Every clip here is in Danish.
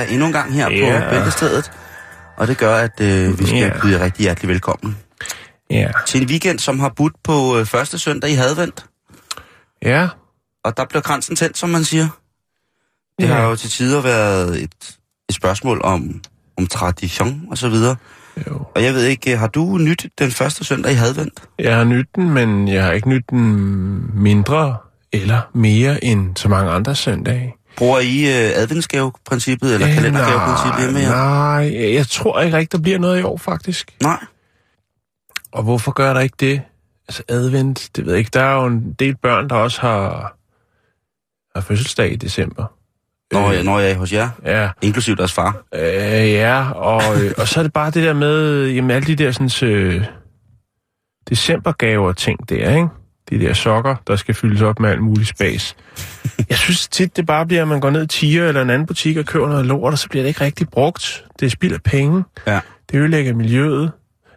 Mandag endnu en gang her Ja. på Bæltestedet. Og det gør, at øh, vi skal Ja. byde jer rigtig hjertelig velkommen Ja. til en weekend, som har budt på øh, første søndag i Hadvent. Ja. Og der blev kransen tændt, som man siger. Det Ja. har jo til tider været et, et spørgsmål om, om tradition og så videre. Jo. Og jeg ved ikke, har du nyt den første søndag i Hadvent? Jeg har nydt den, men jeg har ikke nydt den mindre eller mere end så mange andre søndage. Bruger I øh, adventsgave-princippet eller Øh, kalendergave-princippet hjemme her? Nej, jeg tror ikke rigtig, der bliver noget i år, faktisk. Nej. Og hvorfor gør der ikke det? Altså advent, det ved jeg ikke. Der er jo en del børn, der også har, har fødselsdag i december. Når, jeg, når jeg er hos jer, Ja, inklusiv deres far. øh, ja og, øh, og så er det bare det der med, jamen alle de der sådan, øh, decembergaver ting der, ikke? De der sokker, der skal fyldes op med alt muligt spas. Jeg synes tit, det bare bliver, at man går ned i Tiger eller en anden butik og køber noget lort, og så bliver det ikke rigtig brugt. Det er spild af penge. Ja. Det ødelægger miljøet.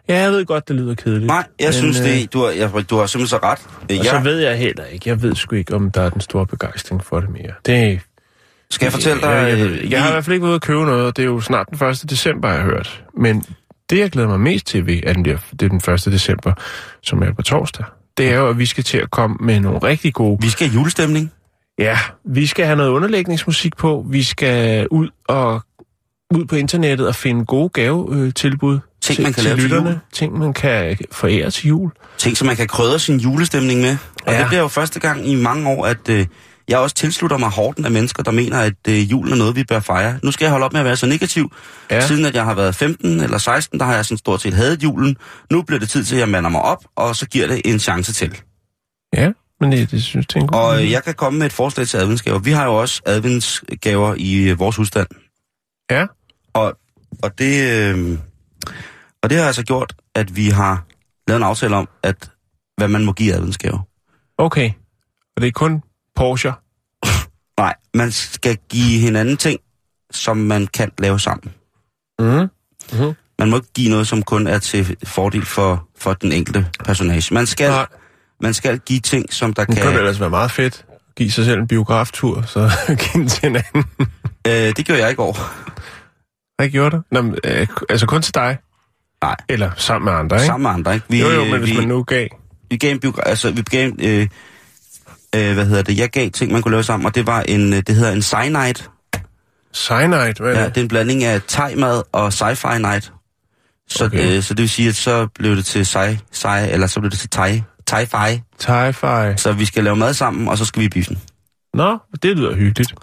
Ja, jeg ved godt, det lyder kedeligt. Nej, jeg men, synes, øh, det, du, har, jeg, du har simpelthen så ret. Øh, Og Jeg, så ved jeg heller ikke. Jeg ved sgu ikke, om der er den store begejstring for det mere. Det, skal jeg fortælle dig... Jeg, jeg, øh, jeg, jeg har i lige- hvert fald ikke været ude at købe noget, og det er jo snart den 1. december, har jeg hørt. Men det, jeg glæder mig mest til ved, at det er den 1. december, som er på torsdag, det er jo, at vi skal til at komme med nogle rigtig gode... Vi skal have julestemning. Ja, vi skal have noget underlægningsmusik på. Vi skal ud og ud på internettet og finde gode gavetilbud Ting, til, man kan til lave til lytterne. jul. Ting, man kan forære til jul. Ting, som man kan krydre sin julestemning med. Og Ja. det bliver jo første gang i mange år, at øh, jeg også tilslutter mig hården af mennesker, der mener, at øh, julen er noget, vi bør fejre. Nu skal jeg holde op med at være så negativ. Ja. Siden at jeg har været 15 eller 16, der har jeg sådan stort set hadet julen. Nu bliver det tid til, at jeg mander mig op, og så giver det en chance til. Ja, men det, det synes jeg er en god Og øh, jeg kan komme med et forslag til adventsgaver. Vi har jo også adventsgaver i øh, vores husstand. Ja. Og, og, det, øh, og det har altså gjort, at vi har lavet en aftale om, at hvad man må give i adventsgave. Okay. Og det er kun Porsche. Nej, man skal give hinanden ting, som man kan lave sammen. Mm. Man må ikke give noget, som kun er til fordel for, for den enkelte personage. Man skal, Nej. man skal give ting, som der Det kan... det ellers være meget fedt. Give sig selv en biograftur, så give den til en anden. Øh, det gjorde jeg i går. Hvad gjorde du? Nå, men, øh, altså kun til dig? Nej. Eller sammen med andre, ikke? Sammen med andre, ikke? Vi, jo, jo, men hvis vi, man nu gav. vi gav en biogra- altså, vi gav øh, øh, hvad hedder det, jeg gav ting, man kunne lave sammen, og det var en, øh, det hedder en cyanide. Cyanide, hvad er Ja, det? det er en blanding af thai-mad og sci-fi night. Så, Okay. øh, så det vil sige, at så blev det til sci, sci eller så blev det til thai, thai-fi. Thai-fi. Så vi skal lave mad sammen, og så skal vi i biffen. Nå, det lyder hyggeligt.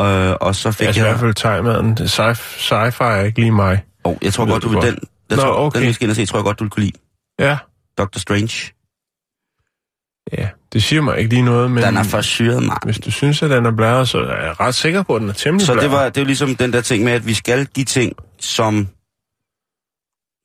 Øh, og så fik Altså i jeg... hvert fald thai-maden. Sci- Sci-fi er ikke lige mig. Oh, jeg tror godt, du vil den... Jeg Nå, tror, okay. Den, vi skal ind og se, tror jeg godt, du vil kunne lide. Ja. Doctor Strange. Ja, det siger mig ikke lige noget, men... Den er for syret, mand. Hvis du synes, at den er blæret, så er jeg ret sikker på, at den er temmelig Så det, blæret. var, det er jo ligesom den der ting med, at vi skal give ting, som...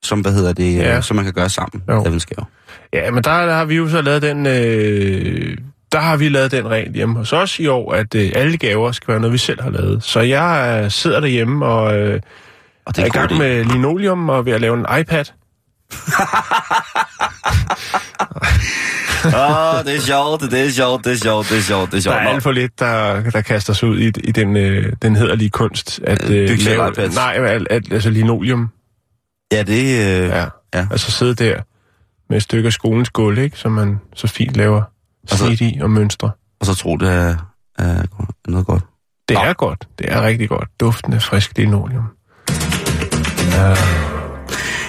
Som, hvad hedder det, Ja. ja. som man kan gøre sammen. Jo. Adventsgave. Ja, men der, der har vi jo så lavet den... Øh, der har vi lavet den regel hjemme hos os i år, at øh, alle gaver skal være noget, vi selv har lavet. Så jeg øh, sidder derhjemme og øh, Og er det i er gang god idé. med linoleum og ved at lave en iPad. Åh, det er sjovt, det er sjovt, det er sjovt, det er sjovt, det er Der sjovt. er Nå, alt for lidt, der, der kaster sig ud i, i den, øh, den hederlige kunst. At, Øh, øh, lave, nej, at, at, altså linoleum. Ja, det øh, Ja. ja. Altså sidde der med et stykke af skolens gulv, ikke? Som man så fint laver snit i og mønstre. Og så tro, det er, er noget godt. Det Nå. er godt. Det er rigtig godt. Duftende frisk linoleum.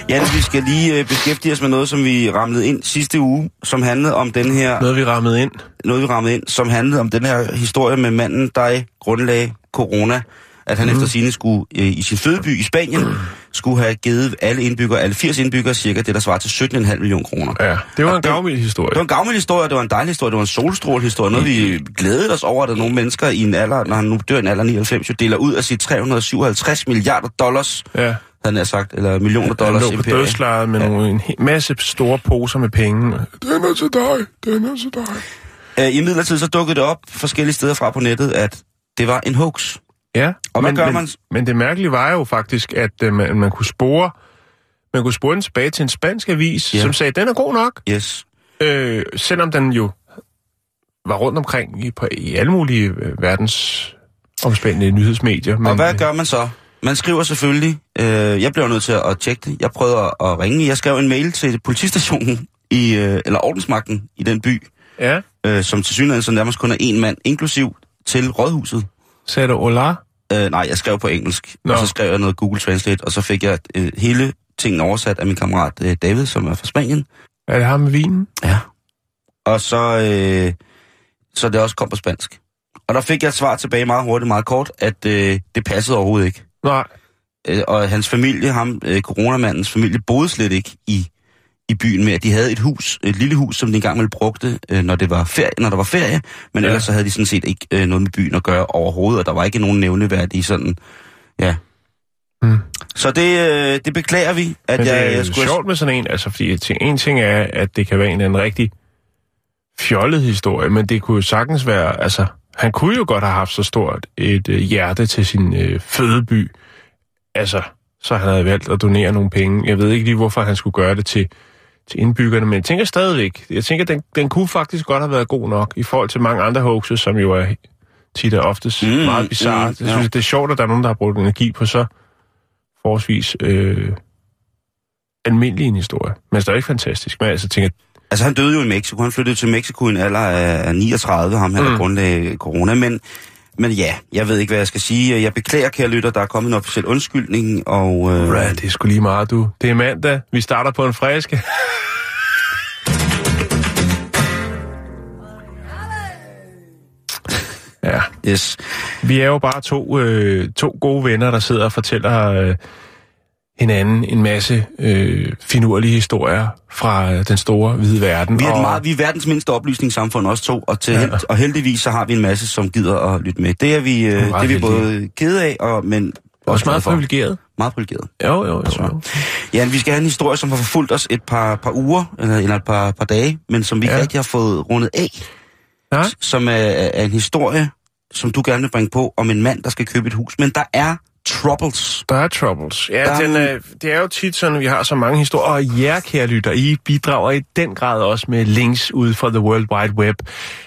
Jens, vi skal lige øh, beskæftige os med noget, som vi ramlede ind sidste uge, som handlede om den her, Noget, vi rammede ind. noget vi rammede ind, som handlede om den her historie med manden, der grundlagde corona, at han mm. efter sine skulle øh, i sin fødeby i Spanien skulle have givet alle indbyggere, alle 80 indbyggere, cirka det, der svarer til 17,5 millioner kroner. Ja, det var Og en gavmild historie. Det var en gavmild historie, det var en dejlig historie, det var en solstrålehistorie, noget vi glædede os over, at der nogle mennesker i en alder, når han nu dør i en alder af 99, jo deler ud af sit 357 milliarder dollars, Ja. Han har sagt, eller millioner Han dollars lå på imperie. dødslejet med nogle, en masse store poser med penge. Den er til dig, den er til dig. Øh, I midlertid så dukkede det op forskellige steder fra på nettet, at det var en hoax. Ja, Og hvad men, gør men, man? Men det mærkelige var jo faktisk, at øh, man, man kunne spore man kunne spore den tilbage til en spansk avis, Ja. ja. som sagde, den er god nok, Yes. øh, selvom den jo var rundt omkring i, på, i alle mulige øh, verdens omspændende nyhedsmedier. Men, Og hvad gør man så? Man skriver selvfølgelig, øh, jeg bliver nødt til at tjekke det. Jeg prøvede at, at ringe. Jeg skrev en mail til politistationen, i, øh, eller ordensmagten i den by, Ja, øh, som til synligheden så nærmest kun er en mand, inklusiv til rådhuset. sagde du hola? Øh, nej, jeg skrev på engelsk, Nå. og så skrev jeg noget Google Translate, og så fik jeg øh, hele tingen oversat af min kammerat øh, David, som er fra Spanien. Er det ham med vinen? Ja. Og så, øh, så det også kom på spansk. Og der fik jeg et svar tilbage meget hurtigt, meget kort, at øh, det passede overhovedet ikke. Nej. Øh, og hans familie, ham, øh, coronamandens familie, boede slet ikke i, i byen med, at de havde et hus, et lille hus, som de engang ville brugte, øh, når, det var ferie, når der var ferie, men Ja. ellers så havde de sådan set ikke øh, noget med byen at gøre overhovedet, og der var ikke nogen nævneværdige sådan, ja. Hmm. Så det, øh, det beklager vi, at Men jeg, det er jeg skulle... sjovt med sådan en, altså fordi en ting er, at det kan være en, en rigtig fjollet historie, men det kunne jo sagtens være, altså han kunne jo godt have haft så stort et øh, hjerte til sin øh, fødeby, altså så han havde valgt at donere nogle penge. Jeg ved ikke lige, hvorfor han skulle gøre det til, til indbyggerne, men jeg tænker stadigvæk, jeg tænker, den, den kunne faktisk godt have været god nok i forhold til mange andre hoaxes, som jo er tit og oftest Mm, meget bizarre. mm, jeg ja. synes, det er sjovt, at der er nogen, der har brugt energi på så forholdsvis øh, almindelig en historie. Men det er ikke fantastisk. Men altså tænker, Altså, han døde jo i Mexico. Han flyttede til Mexico i en alder af af 39, ham her, mm. der grundlagde corona. Men, men ja, jeg ved ikke, hvad jeg skal sige. Jeg beklager, kære lytter, der er kommet en officiel undskyldning, og... Øh, ja, det er sgu lige meget, du. Det er mandag. Vi starter på en friske. ja, Yes. vi er jo bare to, øh, to gode venner, der sidder og fortæller øh, hinanden en masse øh, finurlige historier fra øh, den store hvide verden. Vi er, og, meget, vi er verdens mindste oplysningssamfund, også to, og, til Ja. ja. held, og heldigvis så har vi en masse, som gider at lytte med. Det er vi, øh, det meget er vi heldige. både kede af, og, men også meget glade for. privilegeret. Meget privilegeret. Jo, jo, jo. Altså. jo. Ja, vi skal have en historie, som har forfulgt os et par, par uger, eller, eller et par, par dage, men som vi Ja. ikke rigtig har fået rundet af. Nej. som er, er en historie, som du gerne vil bringe på, om en mand, der skal købe et hus. Men der er troubles. Der er troubles. Ja, Der er den, er, det er jo tit sådan, vi har så mange historier. Og jer, kære lytter, I bidrager i den grad også med links ud fra The World Wide Web.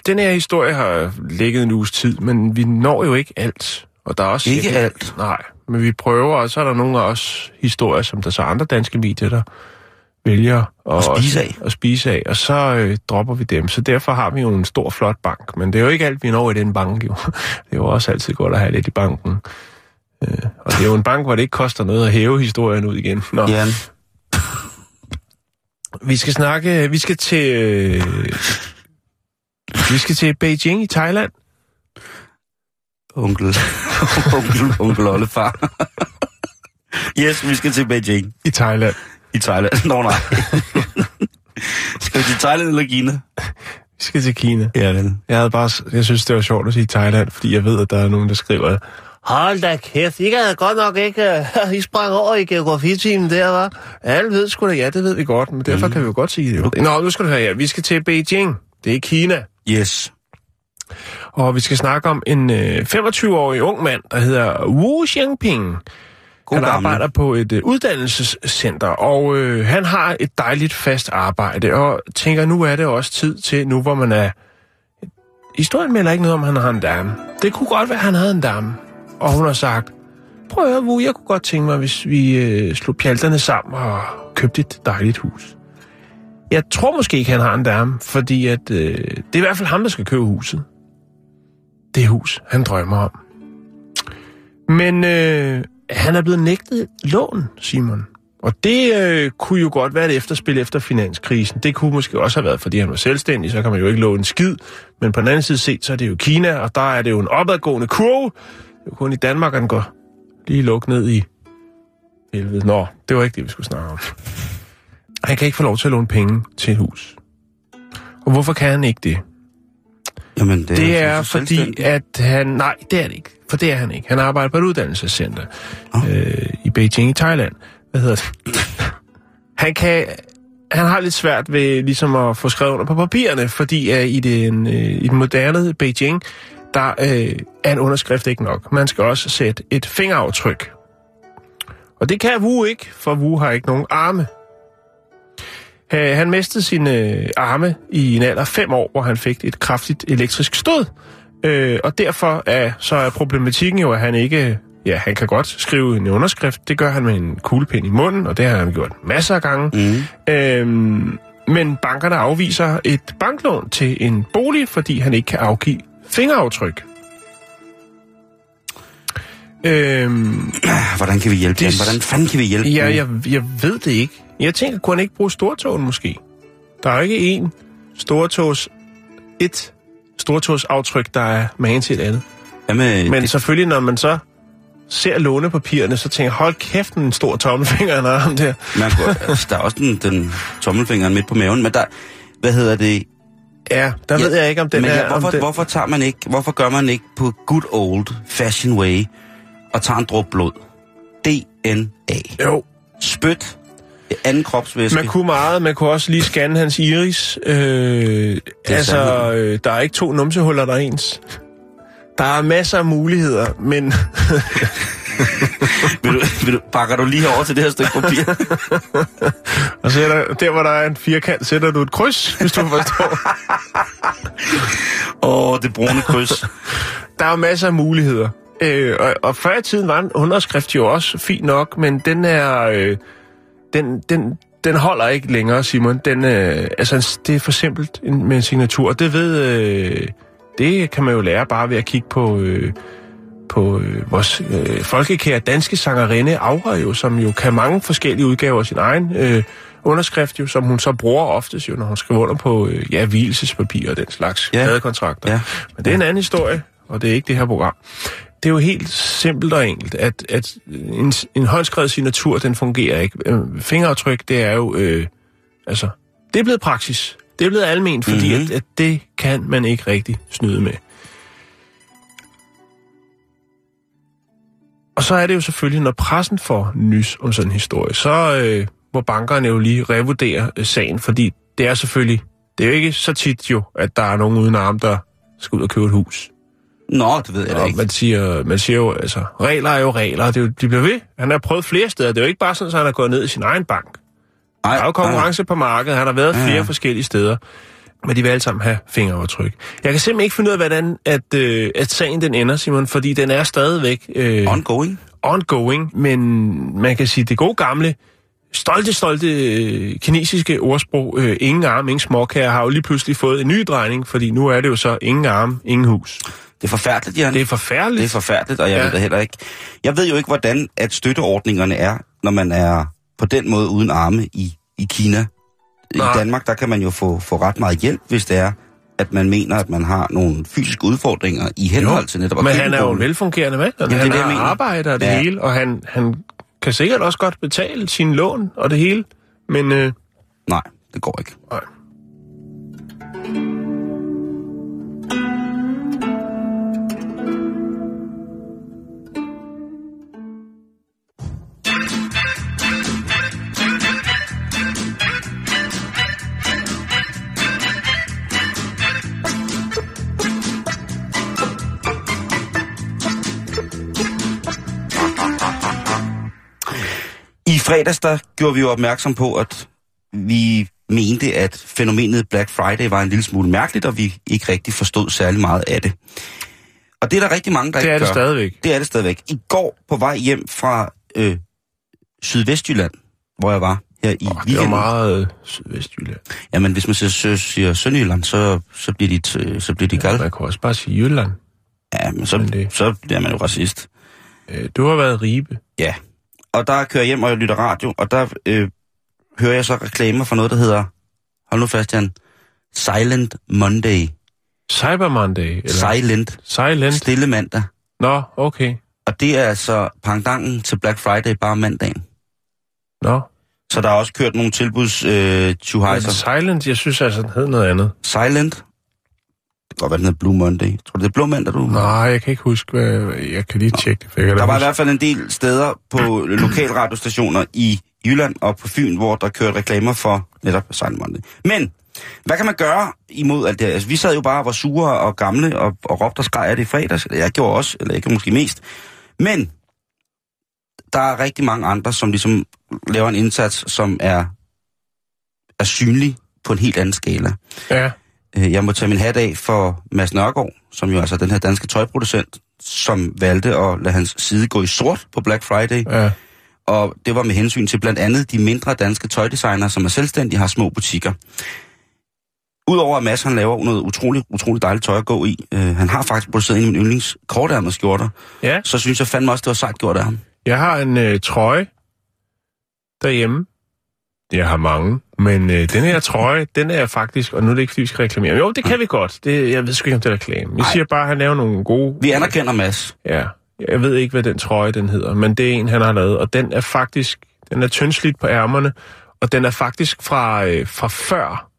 Den her historie har ligget en uges tid, men vi når jo ikke alt. Og der er også Ikke alt. Nej, men vi prøver, og så er der nogle af os historier, som der så andre danske medier, der vælger at, At spise af. At spise af, og så øh, dropper vi dem. Så derfor har vi jo en stor, flot bank. Men det er jo ikke alt, vi når i den bank, jo. Det er jo også altid godt at have lidt i banken. Øh, og det er jo en bank, hvor det ikke koster noget at hæve historien ud igen. Nå, Jan, vi skal snakke, vi skal til, øh, vi skal til Beijing i Thailand. onkel, onkel, onkel oldefar. yes, vi skal til Beijing I Thailand. i Thailand. Nå nej. skal vi til Thailand eller Kina? Vi skal til Kina. Ja, vel. Jeg, havde bare, jeg synes, det var sjovt at sige Thailand, fordi jeg ved, at der er nogen, der skriver, Hold da kæft, I kan godt nok ikke... Uh, I sprang over i geografitimen der, var. Alle ved sgu da, ja, det ved vi godt, men derfor mm. kan vi jo godt sige det. Jo. Nå, nu skal du høre her. Vi skal til Beijing. Det er Kina. Yes. Og vi skal snakke om en øh, 25-årig ung mand, der hedder Wu Xiangping. God han gammel. arbejder på et øh, uddannelsescenter, og øh, han har et dejligt fast arbejde, og tænker, nu er det også tid til, nu hvor man er... Historien melder ikke noget om, han har en dame. Det kunne godt være, han havde en dame. Og hun har sagt, prøv at høre, Wu, jeg kunne godt tænke mig, hvis vi øh, slog pjalterne sammen og købte et dejligt hus. Jeg tror måske ikke, han har en dame, fordi at, øh, det er i hvert fald ham, der skal købe huset. Det hus, han drømmer om. Men øh, han er blevet nægtet lån, Simon. Og det øh, kunne jo godt være et efterspil efter finanskrisen. Det kunne måske også have været, fordi han var selvstændig, så kan man jo ikke låne en skid. Men på den anden side set, så er det jo Kina, og der er det jo en opadgående kurve. Det er kun i Danmark, den går lige lukket ned i helvede. Nå, det var ikke det, vi skulle snakke om. Han kan ikke få lov til at låne penge til et hus. Og hvorfor kan han ikke det? Jamen, det, Det er altså fordi, at han... Nej, det er det ikke. For det er han ikke. Han arbejder på et uddannelsescenter øh, i Beijing i Thailand. Hvad hedder det? han kan... Han har lidt svært ved ligesom at få skrevet under på papirerne, fordi uh, i, den, uh, i den moderne Beijing, der uh, er en underskrift ikke nok. Man skal også sætte et fingeraftryk. Og det kan Wu ikke, for Wu har ikke nogen arme. Øh, Han mistede sine øh, arme i en alder af fem år, hvor han fik et kraftigt elektrisk stød. Øh, og derfor er, så er problematikken jo, at han ikke... Ja, han kan godt skrive en underskrift. Det gør han med en kuglepind i munden, og det har han gjort masser af gange. Mm. Øhm, men bankerne afviser et banklån til en bolig, fordi han ikke kan afgive fingeraftryk. Øhm, Hvordan kan vi hjælpe Det- det... Hvordan fanden kan vi hjælpe Ja, dem? jeg, jeg ved det ikke. Jeg tænker, kunne han ikke bruge stortogen måske? Der er jo ikke én stortogs... Et stortogsaftryk, der er magen til et andet. Jamen, Men det, selvfølgelig, når man så ser lånepapirerne, så tænker jeg, hold kæft, en stor tommelfinger, han har ham der. man kunne, der er også den, den tommelfingeren midt på maven, men der... Hvad hedder det? Ja, der Ja, ved jeg ikke, om den men er... ja, hvorfor, den... hvorfor, tager man ikke, hvorfor gør man ikke på good old fashion way og tager en drop blod? DNA. Jo, Spyt. Anden kropsvæske. man kunne meget. Man kunne også lige scanne hans iris. Øh, altså, øh, der er ikke to numsehuller, der er ens. Der er masser af muligheder, men... vil du, vil du, pakker du lige over til det her stykke papir? Og så er der, der, hvor der er en firkant, sætter du et kryds, hvis du forstår. Åh, oh, det brune kryds. Der er masser af muligheder. Øh, og, og før i tiden var en underskrift jo også fint nok, men den er... Øh, den, den, den holder ikke længere, Simon. Den, øh, altså, det er for simpelt med en signatur. Det ved... Øh, det kan man jo lære bare ved at kigge på... Øh, på øh, vores øh, folkekære danske sangerinde Aura jo, som jo kan mange forskellige udgaver af sin egen øh, underskrift, jo, som hun så bruger oftest jo, når hun skriver under på øh, ja, hvilelsespapir og den slags Ja. kontrakter. Ja. Men det er en anden historie, og det er ikke det her program. Det er jo helt simpelt og enkelt, at, at en, en håndskrevet signatur, den fungerer ikke. Øh, Fingeraftryk, det er jo, øh, altså, det er blevet praksis. Det er blevet alment, fordi Mhm. mm-hmm. at, at det kan man ikke rigtig snyde med. Og så er det jo selvfølgelig, når pressen får nys om sådan en historie, så øh, må bankerne jo lige revurdere øh, sagen, fordi det er selvfølgelig, det er jo ikke så tit jo, at der er nogen uden arm, der skal ud og købe et hus. Nå, det ved jeg da ikke. man siger, man siger jo, altså, regler er jo regler, det er jo, de bliver ved. Han har prøvet flere steder, det er jo ikke bare sådan, at han har gået ned i sin egen bank. Ej, Der er jo konkurrence på markedet, han har været Ja, flere forskellige steder. Men de vil alle sammen have fingeraftryk. Jeg kan simpelthen ikke finde ud af, hvordan at, øh, at sagen den ender, Simon, fordi den er stadigvæk øh, Ongoing. ongoing, men man kan sige, det gode gamle, stolte, stolte øh, kinesiske ordsprog, øh, ingen arm, ingen småkager, har jo lige pludselig fået en ny drejning, fordi nu er det jo så ingen arm, ingen hus. Det er forfærdeligt, Jan. Det er forfærdeligt. Det er forfærdeligt, og jeg ja. Ved det heller ikke. Jeg ved jo ikke, hvordan at støtteordningerne er, når man er på den måde uden arme i, i Kina. Nej. I Danmark, der kan man jo få, få ret meget hjælp, hvis det er, at man mener, at man har nogle fysiske udfordringer i henhold til netop Men han er jo en velfungerende mand, og er han det, har mener. arbejde og det Ja. ja. hele, og han, han kan sikkert også godt betale sine lån og det hele, men øh, Nej, det går ikke. nej. Fredags, der gjorde vi jo opmærksom på, at vi mente, at fænomenet Black Friday var en lille smule mærkeligt, og vi ikke rigtig forstod særlig meget af det. Og det er der rigtig mange, der Det ikke er det stadigvæk. Det er det stadigvæk. I går på vej hjem fra øh, Sydvestjylland, hvor jeg var her i Oh, det var weekenden. meget øh, sydvestjylland. Jamen, hvis man siger, siger, siger Sønderjylland, så, så bliver de, t- så bliver de gal. Man kan også bare sige Jylland. Ja, men så, Men det- så bliver man jo racist. Øh, Du har været Ribe. Ja. Og der kører jeg hjem, og jeg lytter radio, og der øh, hører jeg så reklamer for noget, der hedder, hold nu fast, Jan, Silent Monday. Cyber Monday. Eller Silent. Silent. Stille mandag. Nå, okay. Og det er altså pangdangen til Black Friday bare mandagen. Nå. Så der er også kørt nogle tilbuds øh, Men. Silent, jeg synes altså, den hed noget andet. Silent. Godt være, den hedder Blue Monday. Tror du, det er Blå Mandag, du? Nej, jeg kan ikke huske, hvad... Jeg kan lige tjekke det. for jeg Der var i hvert fald en del steder på lokalradiostationer i Jylland og på Fyn, hvor der kørte reklamer for netop Silent Monday. Men, hvad kan man gøre imod alt det her? Altså, vi sad jo bare og var sure og gamle og, og råbte og skreg af det i fredags. Jeg gjorde også, eller jeg gjorde måske mest. Men, der er rigtig mange andre, som ligesom laver en indsats, som er, er synlig på en helt anden skala. Ja, Jeg må tage min hat af for Mads Nørgaard, som jo altså er den her danske tøjproducent, som valgte at lade hans side gå i sort på Black Friday. ja. Og det var med hensyn til blandt andet de mindre danske tøjdesignere, som er selvstændige, har små butikker. Udover at Mads han laver noget utrolig, utrolig dejligt tøj at gå i, øh, han har faktisk produceret en af mine yndlings kortærmede skjorter, Ja, så synes jeg fandme også, det var sejt gjort af ham. jeg har en øh, trøje derhjemme. Jeg har mange, men øh, den her trøje, den er jeg faktisk, og nu er det ikke, fordi vi skal reklamere. Jo, det kan vi godt. Det, jeg ved sgu ikke, om det er reklame. Vi Nej. siger bare, at han laver nogle gode... Vi anerkender Mads. Ja, jeg ved ikke, hvad den trøje den hedder, men det er en, han har lavet, og den er faktisk, den er tyndslidt på ærmerne, og den er faktisk fra, øh, fra før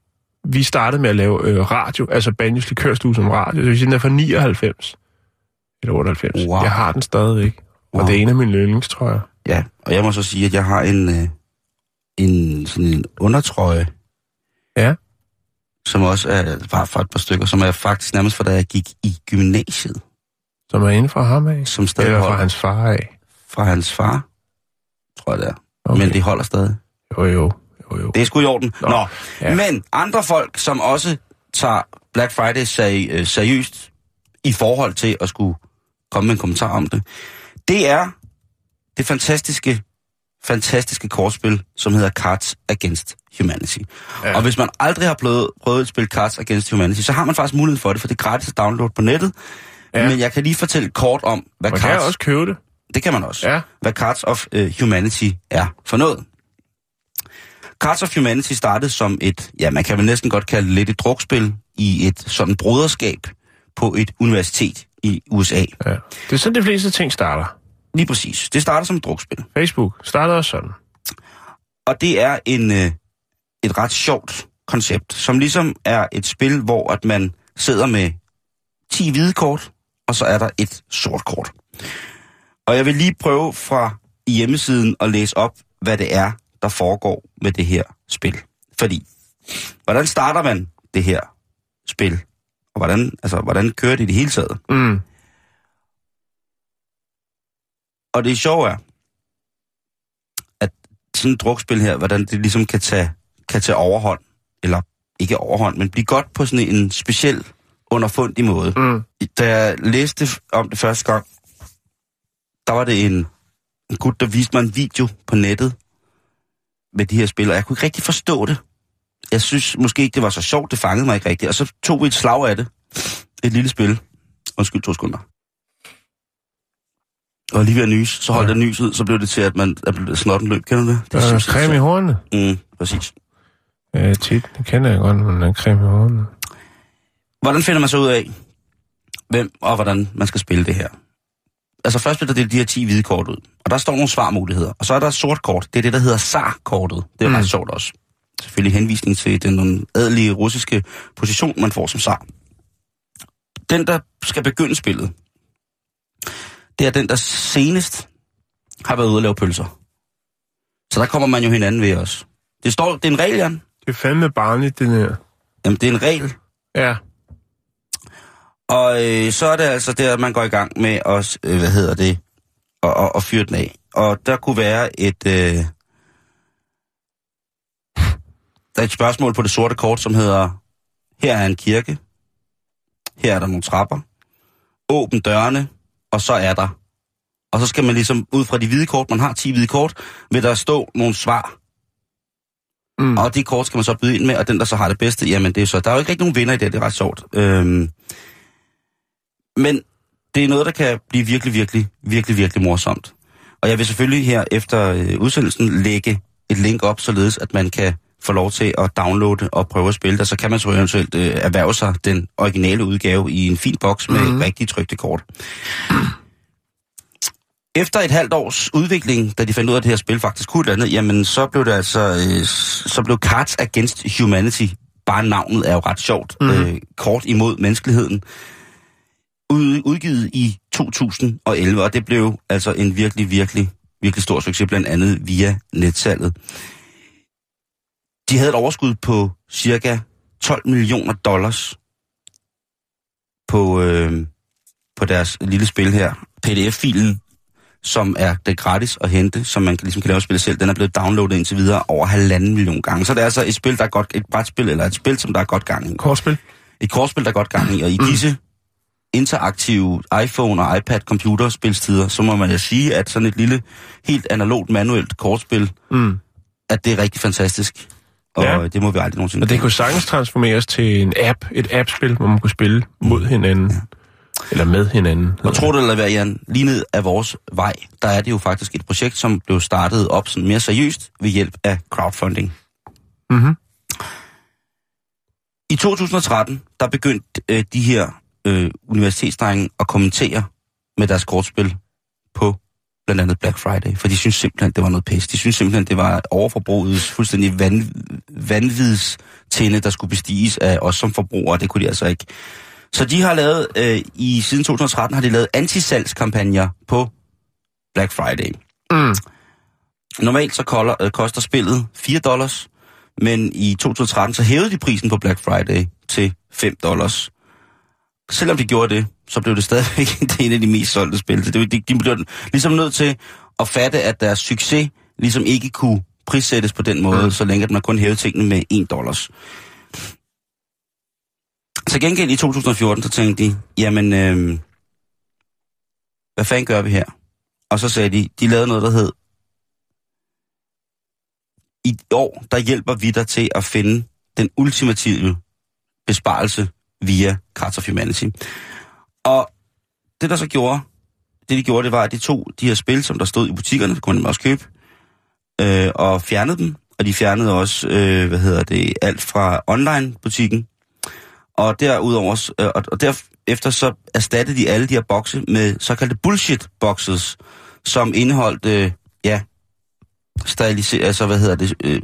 vi startede med at lave øh, radio, altså Banjos Likørstue som radio, det vil sige, den er fra 99 eller 98. Wow. Jeg har den stadigvæk, og Wow. det er en af mine yndlingstrøjer. Ja, og jeg må så sige, at jeg har en, øh, en sådan en undertrøje, Ja. som også er bare for et par stykker, som er faktisk nærmest fra da jeg gik i gymnasiet, Som er inde fra ham af, som stadig eller fra holder hans far af. fra hans far, tror jeg det er. Okay. Men det holder stadig. Jo, jo, jo, jo. Det er sgu i orden. Nå. Nå. Ja. Ja. Men andre folk, som også tager Black Friday seri- øh, seriøst i forhold til at skulle komme med en kommentar om det, det er det fantastiske, fantastiske kortspil, som hedder Cards Against Humanity. Ja. Og hvis man aldrig har prøvet, prøvet at spille Cards Against Humanity, så har man faktisk mulighed for det, for det er gratis at downloade på nettet. Ja. Men jeg kan lige fortælle kort om, hvad Man Cards... kan også købe det. Det kan man også. Ja. Hvad Cards of uh, Humanity er for noget. Cards of Humanity startede som et, ja, man kan vel næsten godt kalde det lidt et drukspil i et sådan broderskab på et universitet i USA. Ja. Det er sådan, de fleste ting starter. Lige præcis. Det startede som et drukspil. Facebook starter også sådan. Og det er en, øh, et ret sjovt koncept, som ligesom er et spil, hvor at man sidder med 10 hvide kort, og så er der et sort kort. Og jeg vil lige prøve fra hjemmesiden at læse op, hvad det er, der foregår med det her spil. Fordi, hvordan starter man det her spil? Og hvordan, altså, hvordan kører det i det hele taget? Mm. Og det sjove er, at sådan et drukspil her, hvordan det ligesom kan tage, kan tage overhånd, eller ikke overhånd, men blive godt på sådan en speciel underfundig måde. Mm. Da jeg læste om det første gang, der var det en, en gut, der viste mig en video på nettet med de her spil, og jeg kunne ikke rigtig forstå det. Jeg synes måske ikke, det var så sjovt, det fangede mig ikke rigtigt. Og så tog vi et slag af det. Et lille spil. Undskyld, to sekunder. Og lige ved at nys, så holdt Ja. jeg nyset, så blev det til, at man at snotten løb. Kender du det? Der er synes jeg creme i hårene. Mm, præcis. Ja, tit. Det kender jeg godt, men der er creme i hårene. Hvordan finder man så ud af, hvem og hvordan man skal spille det her? Altså først bliver der delt de her 10 hvide kort ud, og der står nogle svarmuligheder. Og så er der sort kort. Det er det, der hedder SAR-kortet. Det er mm. ret sjovt også. Selvfølgelig henvisning til den adelige russiske position, man får som SAR. Den, der skal begynde spillet, det er den, der senest har været ude at lave pølser. Så der kommer man jo hinanden ved os. Det står, det er en regel, Jan. Det er fandme barnligt, den her. Jamen, det er en regel. Ja. Og øh, så er det altså der, at man går i gang med at, øh, hvad hedder det, at, at, at fyre den af. Og der kunne være et, øh, der er et spørgsmål på det sorte kort, som hedder, her er en kirke, her er der nogle trapper, åbn dørene, og så er der. Og så skal man ligesom, ud fra de hvide kort, man har 10 hvide kort, vil der stå nogle svar. Mm. Og de kort skal man så byde ind med, og den, der så har det bedste, jamen det er så... Der er jo ikke rigtig nogen vinder i det, det er ret sjovt. Øhm, men det er noget, der kan blive virkelig, virkelig, virkelig, virkelig morsomt. Og jeg vil selvfølgelig her efter øh, udsendelsen lægge et link op, således at man kan få lov til at downloade og prøve at spille det. Så kan man så eventuelt øh, erhverve sig den originale udgave i en fin boks med mm. rigtig trygte kort. Efter et halvt års udvikling, da de fandt ud af, at det her spil faktisk kunne et andet, jamen så blev det altså, øh, så blev Cards Against Humanity, bare navnet er jo ret sjovt, mm. øh, kort imod menneskeligheden, ud, udgivet i 2011, og det blev altså en virkelig, virkelig, virkelig stor succes, blandt andet via netsalget. De havde et overskud på cirka 12 millioner dollars på, øh, på deres lille spil her. PDF-filen, som er det gratis at hente, som man ligesom kan lave spille selv, den er blevet downloadet indtil videre over halvanden million gange. Så det er altså et spil, der er godt, et brætspil, eller et spil, som der er godt gang i. Kortspil? Et kortspil, der er godt gang i, og i mm. disse interaktive iPhone og iPad computerspilstider, så må man jo sige, at sådan et lille, helt analogt, manuelt kortspil, Mm. at det er rigtig fantastisk. Og Ja. det må vi aldrig nogensinde Og det kunne sagtens transformeres til en app, et appspil, hvor man kunne spille mod hinanden. Ja. Eller med hinanden. Og tro det eller hvad, Jan, lige ned af vores vej, der er det jo faktisk et projekt, som blev startet op sådan mere seriøst ved hjælp af crowdfunding. Mm-hmm. I 2013, der begyndte øh, de her øh, universitetsdrenge at kommentere med deres kortspil på blandt andet Black Friday, for de synes simpelthen, det var noget pis. De synes simpelthen, det var overforbrugets fuldstændig van, vanvids tinde, der skulle bestiges af os som forbrugere, det kunne de altså ikke. Så de har lavet, øh, i siden 2013 har de lavet antisalgskampagner på Black Friday. Mm. Normalt så kolder, øh, koster spillet 4 dollars, men i 2013 så hævede de prisen på Black Friday til 5 dollars. Selvom de gjorde det, så blev det stadigvæk det en af de mest solgte spil. Så det, de, de blev ligesom nødt til at fatte, at deres succes ligesom ikke kunne prissættes på den måde, mm. så længe at man kun hævede tingene med 1 dollars. Så gengæld i 2014, så tænkte de, jamen, øh, hvad fanden gør vi her? Og så sagde de, de lavede noget, der hed, i år, der hjælper vi dig til at finde den ultimative besparelse via Cards of Humanity. Og det, der så gjorde, det de gjorde, det var, at de tog de her spil, som der stod i butikkerne, det kunne man også købe, øh, og fjernede dem. Og de fjernede også, øh, hvad hedder det, alt fra online-butikken. Og derudover, øh, og, og derefter så erstattede de alle de her bokse med såkaldte bullshit-boxes, som indeholdt, øh, ja, sterilisere, altså hvad hedder det, øh,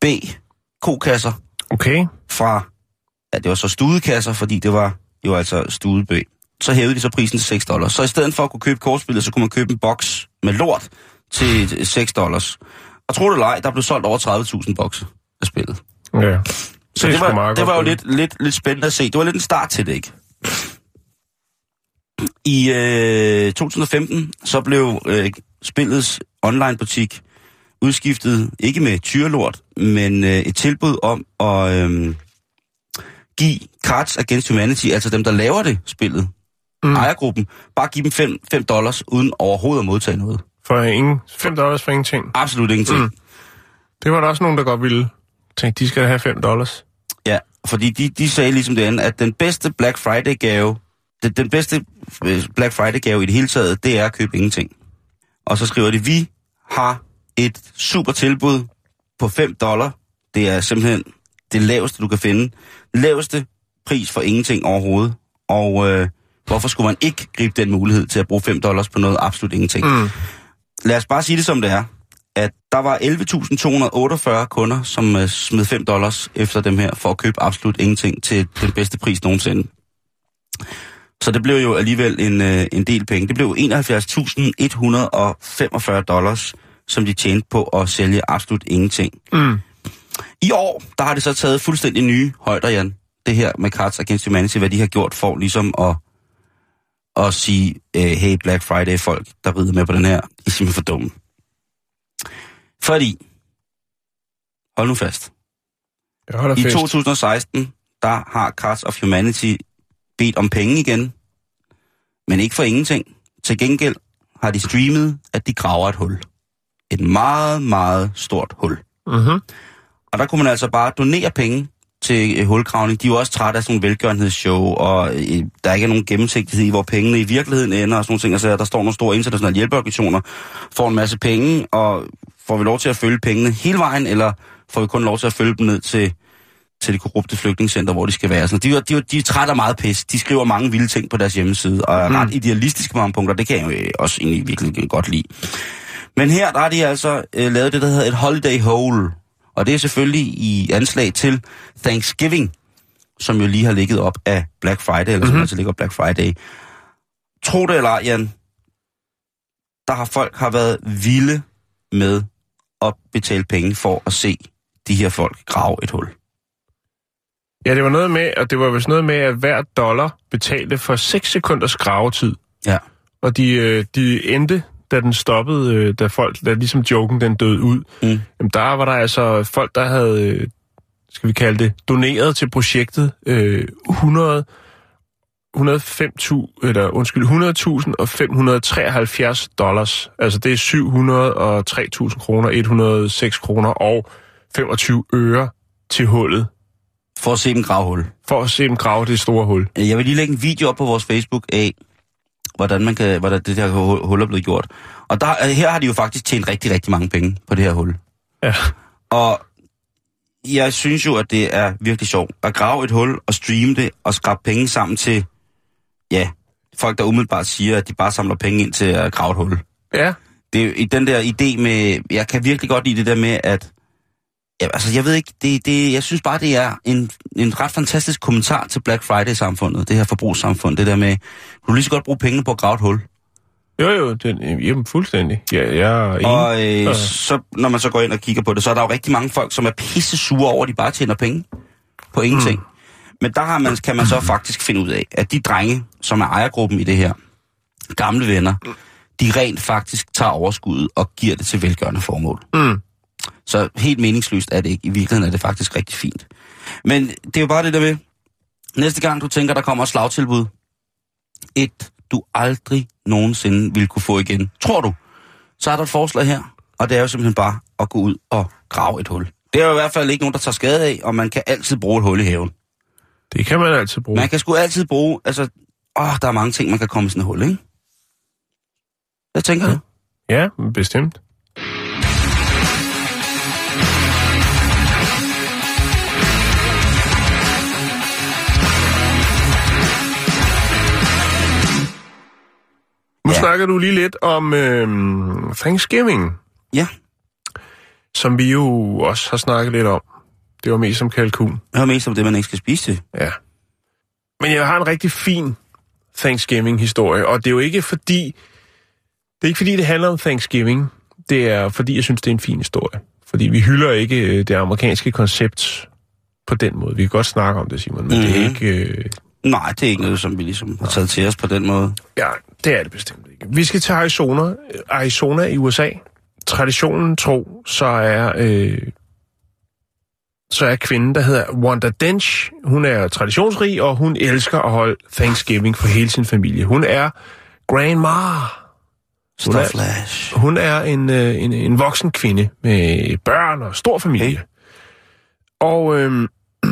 B, kokasser Okay. fra, ja det var så studekasser, fordi det var jo altså studebø. Så hævede de så prisen til 6 dollars. Så i stedet for at kunne købe kortspillet, så kunne man købe en boks med lort til 6 dollars. Og tro det eller ej, der blev solgt over 30.000 bokse af spillet. Ja. Så det sgu var, det var jo lidt, lidt, lidt spændende at se. Det var lidt en start til det, ikke? I øh, 2015 så blev øh, spillets online-butik udskiftet, ikke med tyrlort, men øh, et tilbud om at øh, give Cards Against Humanity, altså dem, der laver det, spillet, mm. ejergruppen, bare give dem 5, 5 dollars, uden overhovedet at modtage noget. For ingen, 5 dollars for ingenting. Absolut ingenting. Mm. Det var der også nogen, der godt ville tænke, de skal have 5 dollars. Ja, fordi de, de sagde ligesom det andet, at den bedste Black Friday-gave, den, den bedste øh, Black Friday-gave i det hele taget, det er at købe ingenting. Og så skriver de, vi har et super tilbud på 5 dollar. Det er simpelthen det laveste, du kan finde. Laveste pris for ingenting overhovedet. Og øh, hvorfor skulle man ikke gribe den mulighed til at bruge 5 dollars på noget absolut ingenting? Mm. Lad os bare sige det som det er. At der var 11.248 kunder, som øh, smed 5 dollars efter dem her, for at købe absolut ingenting til den bedste pris nogensinde. Så det blev jo alligevel en, øh, en del penge. Det blev 71.145 dollars, som de tjente på at sælge absolut ingenting. Mm. I år, der har det så taget fuldstændig nye højder, Jan. Det her med Cards Against Humanity, hvad de har gjort for ligesom at, at sige, øh, hey Black Friday folk, der rider med på den her, I er simpelthen for dumme. Fordi, hold nu fast, i fest. 2016, der har Cards of Humanity bedt om penge igen, men ikke for ingenting. Til gengæld har de streamet, at de graver et hul. Et meget, meget stort hul. Mm-hmm. Og der kunne man altså bare donere penge til øh, hulgravning. De er jo også trætte af sådan nogle velgørenhedsshow, og øh, der er ikke nogen gennemsigtighed i, hvor pengene i virkeligheden ender, og sådan nogle ting. Altså, der står nogle store internationale hjælpeorganisationer, får en masse penge, og får vi lov til at følge pengene hele vejen, eller får vi kun lov til at følge dem ned til, til det korrupte flygtningecenter, hvor de skal være. Sådan, de, de, de er trætte af meget pis. De skriver mange vilde ting på deres hjemmeside, og er Mm. ret idealistiske på mange punkter. Det kan jeg jo øh, også egentlig virkelig godt lide. Men her der har de altså øh, lavet det, der hedder et holiday hole. Og det er selvfølgelig i anslag til Thanksgiving, som jo lige har ligget op af Black Friday, eller som Mhm. altså ligger op Black Friday. Tro det eller ej, Jan, der har folk har været vilde med at betale penge for at se de her folk grave et hul. Ja, det var noget med, og det var vist noget med, at hver dollar betalte for 6 sekunders gravetid. Ja. Og de, øh, de endte, da den stoppede, øh, da folk, da ligesom joken den døde ud. Mm. Jamen, der var der altså folk, der havde, øh, skal vi kalde det, doneret til projektet øh, 100 105.000, eller undskyld, 100.000 og 573 dollars. Altså det er 703.000 kroner, 106 kroner og 25 øre til hullet, For at se dem grave hul. for at se dem grave det store hul. Jeg vil lige lægge en video op på vores Facebook af, hvordan, man kan, hvordan det her hu- hul er blevet gjort. Og der, øh, her har de jo faktisk tjent rigtig, rigtig mange penge på det her hul. Ja. Og jeg synes jo, at det er virkelig sjovt at grave et hul og streame det og skrabe penge sammen til, ja, folk, der umiddelbart siger, at de bare samler penge ind til at grave et hul. Ja, Det er jo den der idé med, jeg kan virkelig godt lide det der med, at, ja, altså jeg ved ikke, det, det, jeg synes bare, det er en, en ret fantastisk kommentar til Black Friday-samfundet, det her forbrugssamfund, det der med, du lige så godt bruge pengene på at grave et hul. jo jo, den, jamen fuldstændig. Ja, jeg er. Og øh, Ja. så, når man så går ind og kigger på det, så er der jo rigtig mange folk, som er pisse sure over, at de bare tjener penge på ingenting. Mm. Men der har man, kan man så faktisk finde ud af, at de drenge, som er ejergruppen i det her, gamle venner, de rent faktisk tager overskuddet og giver det til velgørende formål. Mm. Så helt meningsløst er det ikke. I virkeligheden er det faktisk rigtig fint. Men det er jo bare det der med, næste gang du tænker, der kommer et slagtilbud, et du aldrig nogensinde vil kunne få igen, tror du, så er der et forslag her, og det er jo simpelthen bare at gå ud og grave et hul. Det er jo i hvert fald ikke nogen, der tager skade af, og man kan altid bruge et hul i haven. Det kan man altid bruge. Man kan sgu altid bruge, altså, åh, der er mange ting, man kan komme i sådan et hul, ikke? Jeg tænker det. Ja, bestemt. Nu Ja. snakker du lige lidt om øhm, Thanksgiving, Ja, som vi jo også har snakket lidt om. Det var mest som kalkun. jeg har mest om det, man ikke skal spise til. Ja. Men jeg har en rigtig fin Thanksgiving-historie, og det er jo ikke fordi, det er ikke fordi, det handler om Thanksgiving. Det er fordi, jeg synes, det er en fin historie. Fordi vi hylder ikke øh, det amerikanske koncept på den måde. Vi kan godt snakke om det, Simon, men mm-hmm. det er Mhm. ikke... Øh, Nej, det er ikke noget, som vi ligesom har taget til os på den måde. ja, det er det bestemt ikke. Vi skal til Arizona, Arizona i USA. Traditionen tro, så er... Øh, så er kvinden, der hedder Wanda Dench, hun er traditionsrig, og hun elsker at holde Thanksgiving for hele sin familie. Hun er grandma. Hun er-. Hun er en, øh, en, en voksen kvinde med børn og stor familie. Okay. Og øhm,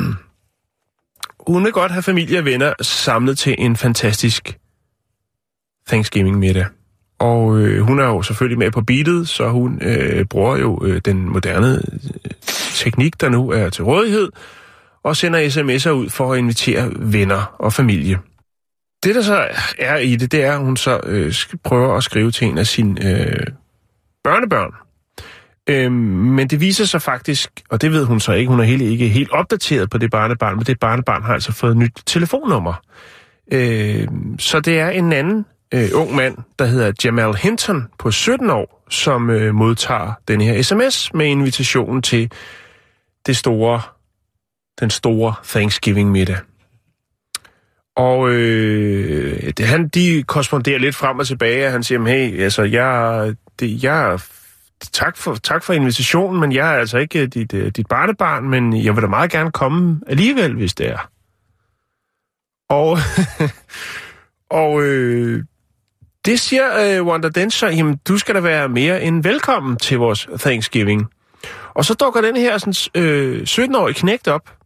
hun vil godt have familie og venner samlet til en fantastisk Thanksgiving middag. Og øh, hun er jo selvfølgelig med på beatet, så hun øh, bruger jo øh, den moderne øh, teknik, der nu er til rådighed, og sender sms'er ud for at invitere venner og familie. Det, der så er i det, det er, at hun så øh, prøver at skrive til en af sine øh, børnebørn. Øhm, men det viser sig faktisk, og det ved hun så ikke, hun er helt, ikke helt opdateret på det barnebarn, men det barnebarn har altså fået et nyt telefonnummer. Øhm, så det er en anden øh, ung mand, der hedder Jamal Hinton på 17 år, som øh, modtager den her sms med invitationen til det store, den store Thanksgiving-middag. Og øh, det, han, de korresponderer lidt frem og tilbage, og han siger, hey, altså, jeg, det, jeg, tak for, tak for invitationen, men jeg er altså ikke dit, øh, dit barnebarn, men jeg vil da meget gerne komme alligevel, hvis det er. Og, og øh, det siger øh, Wanda Denser, jamen du skal da være mere end velkommen til vores Thanksgiving. Og så dukker den her sådan, øh, 17-årige knægt op,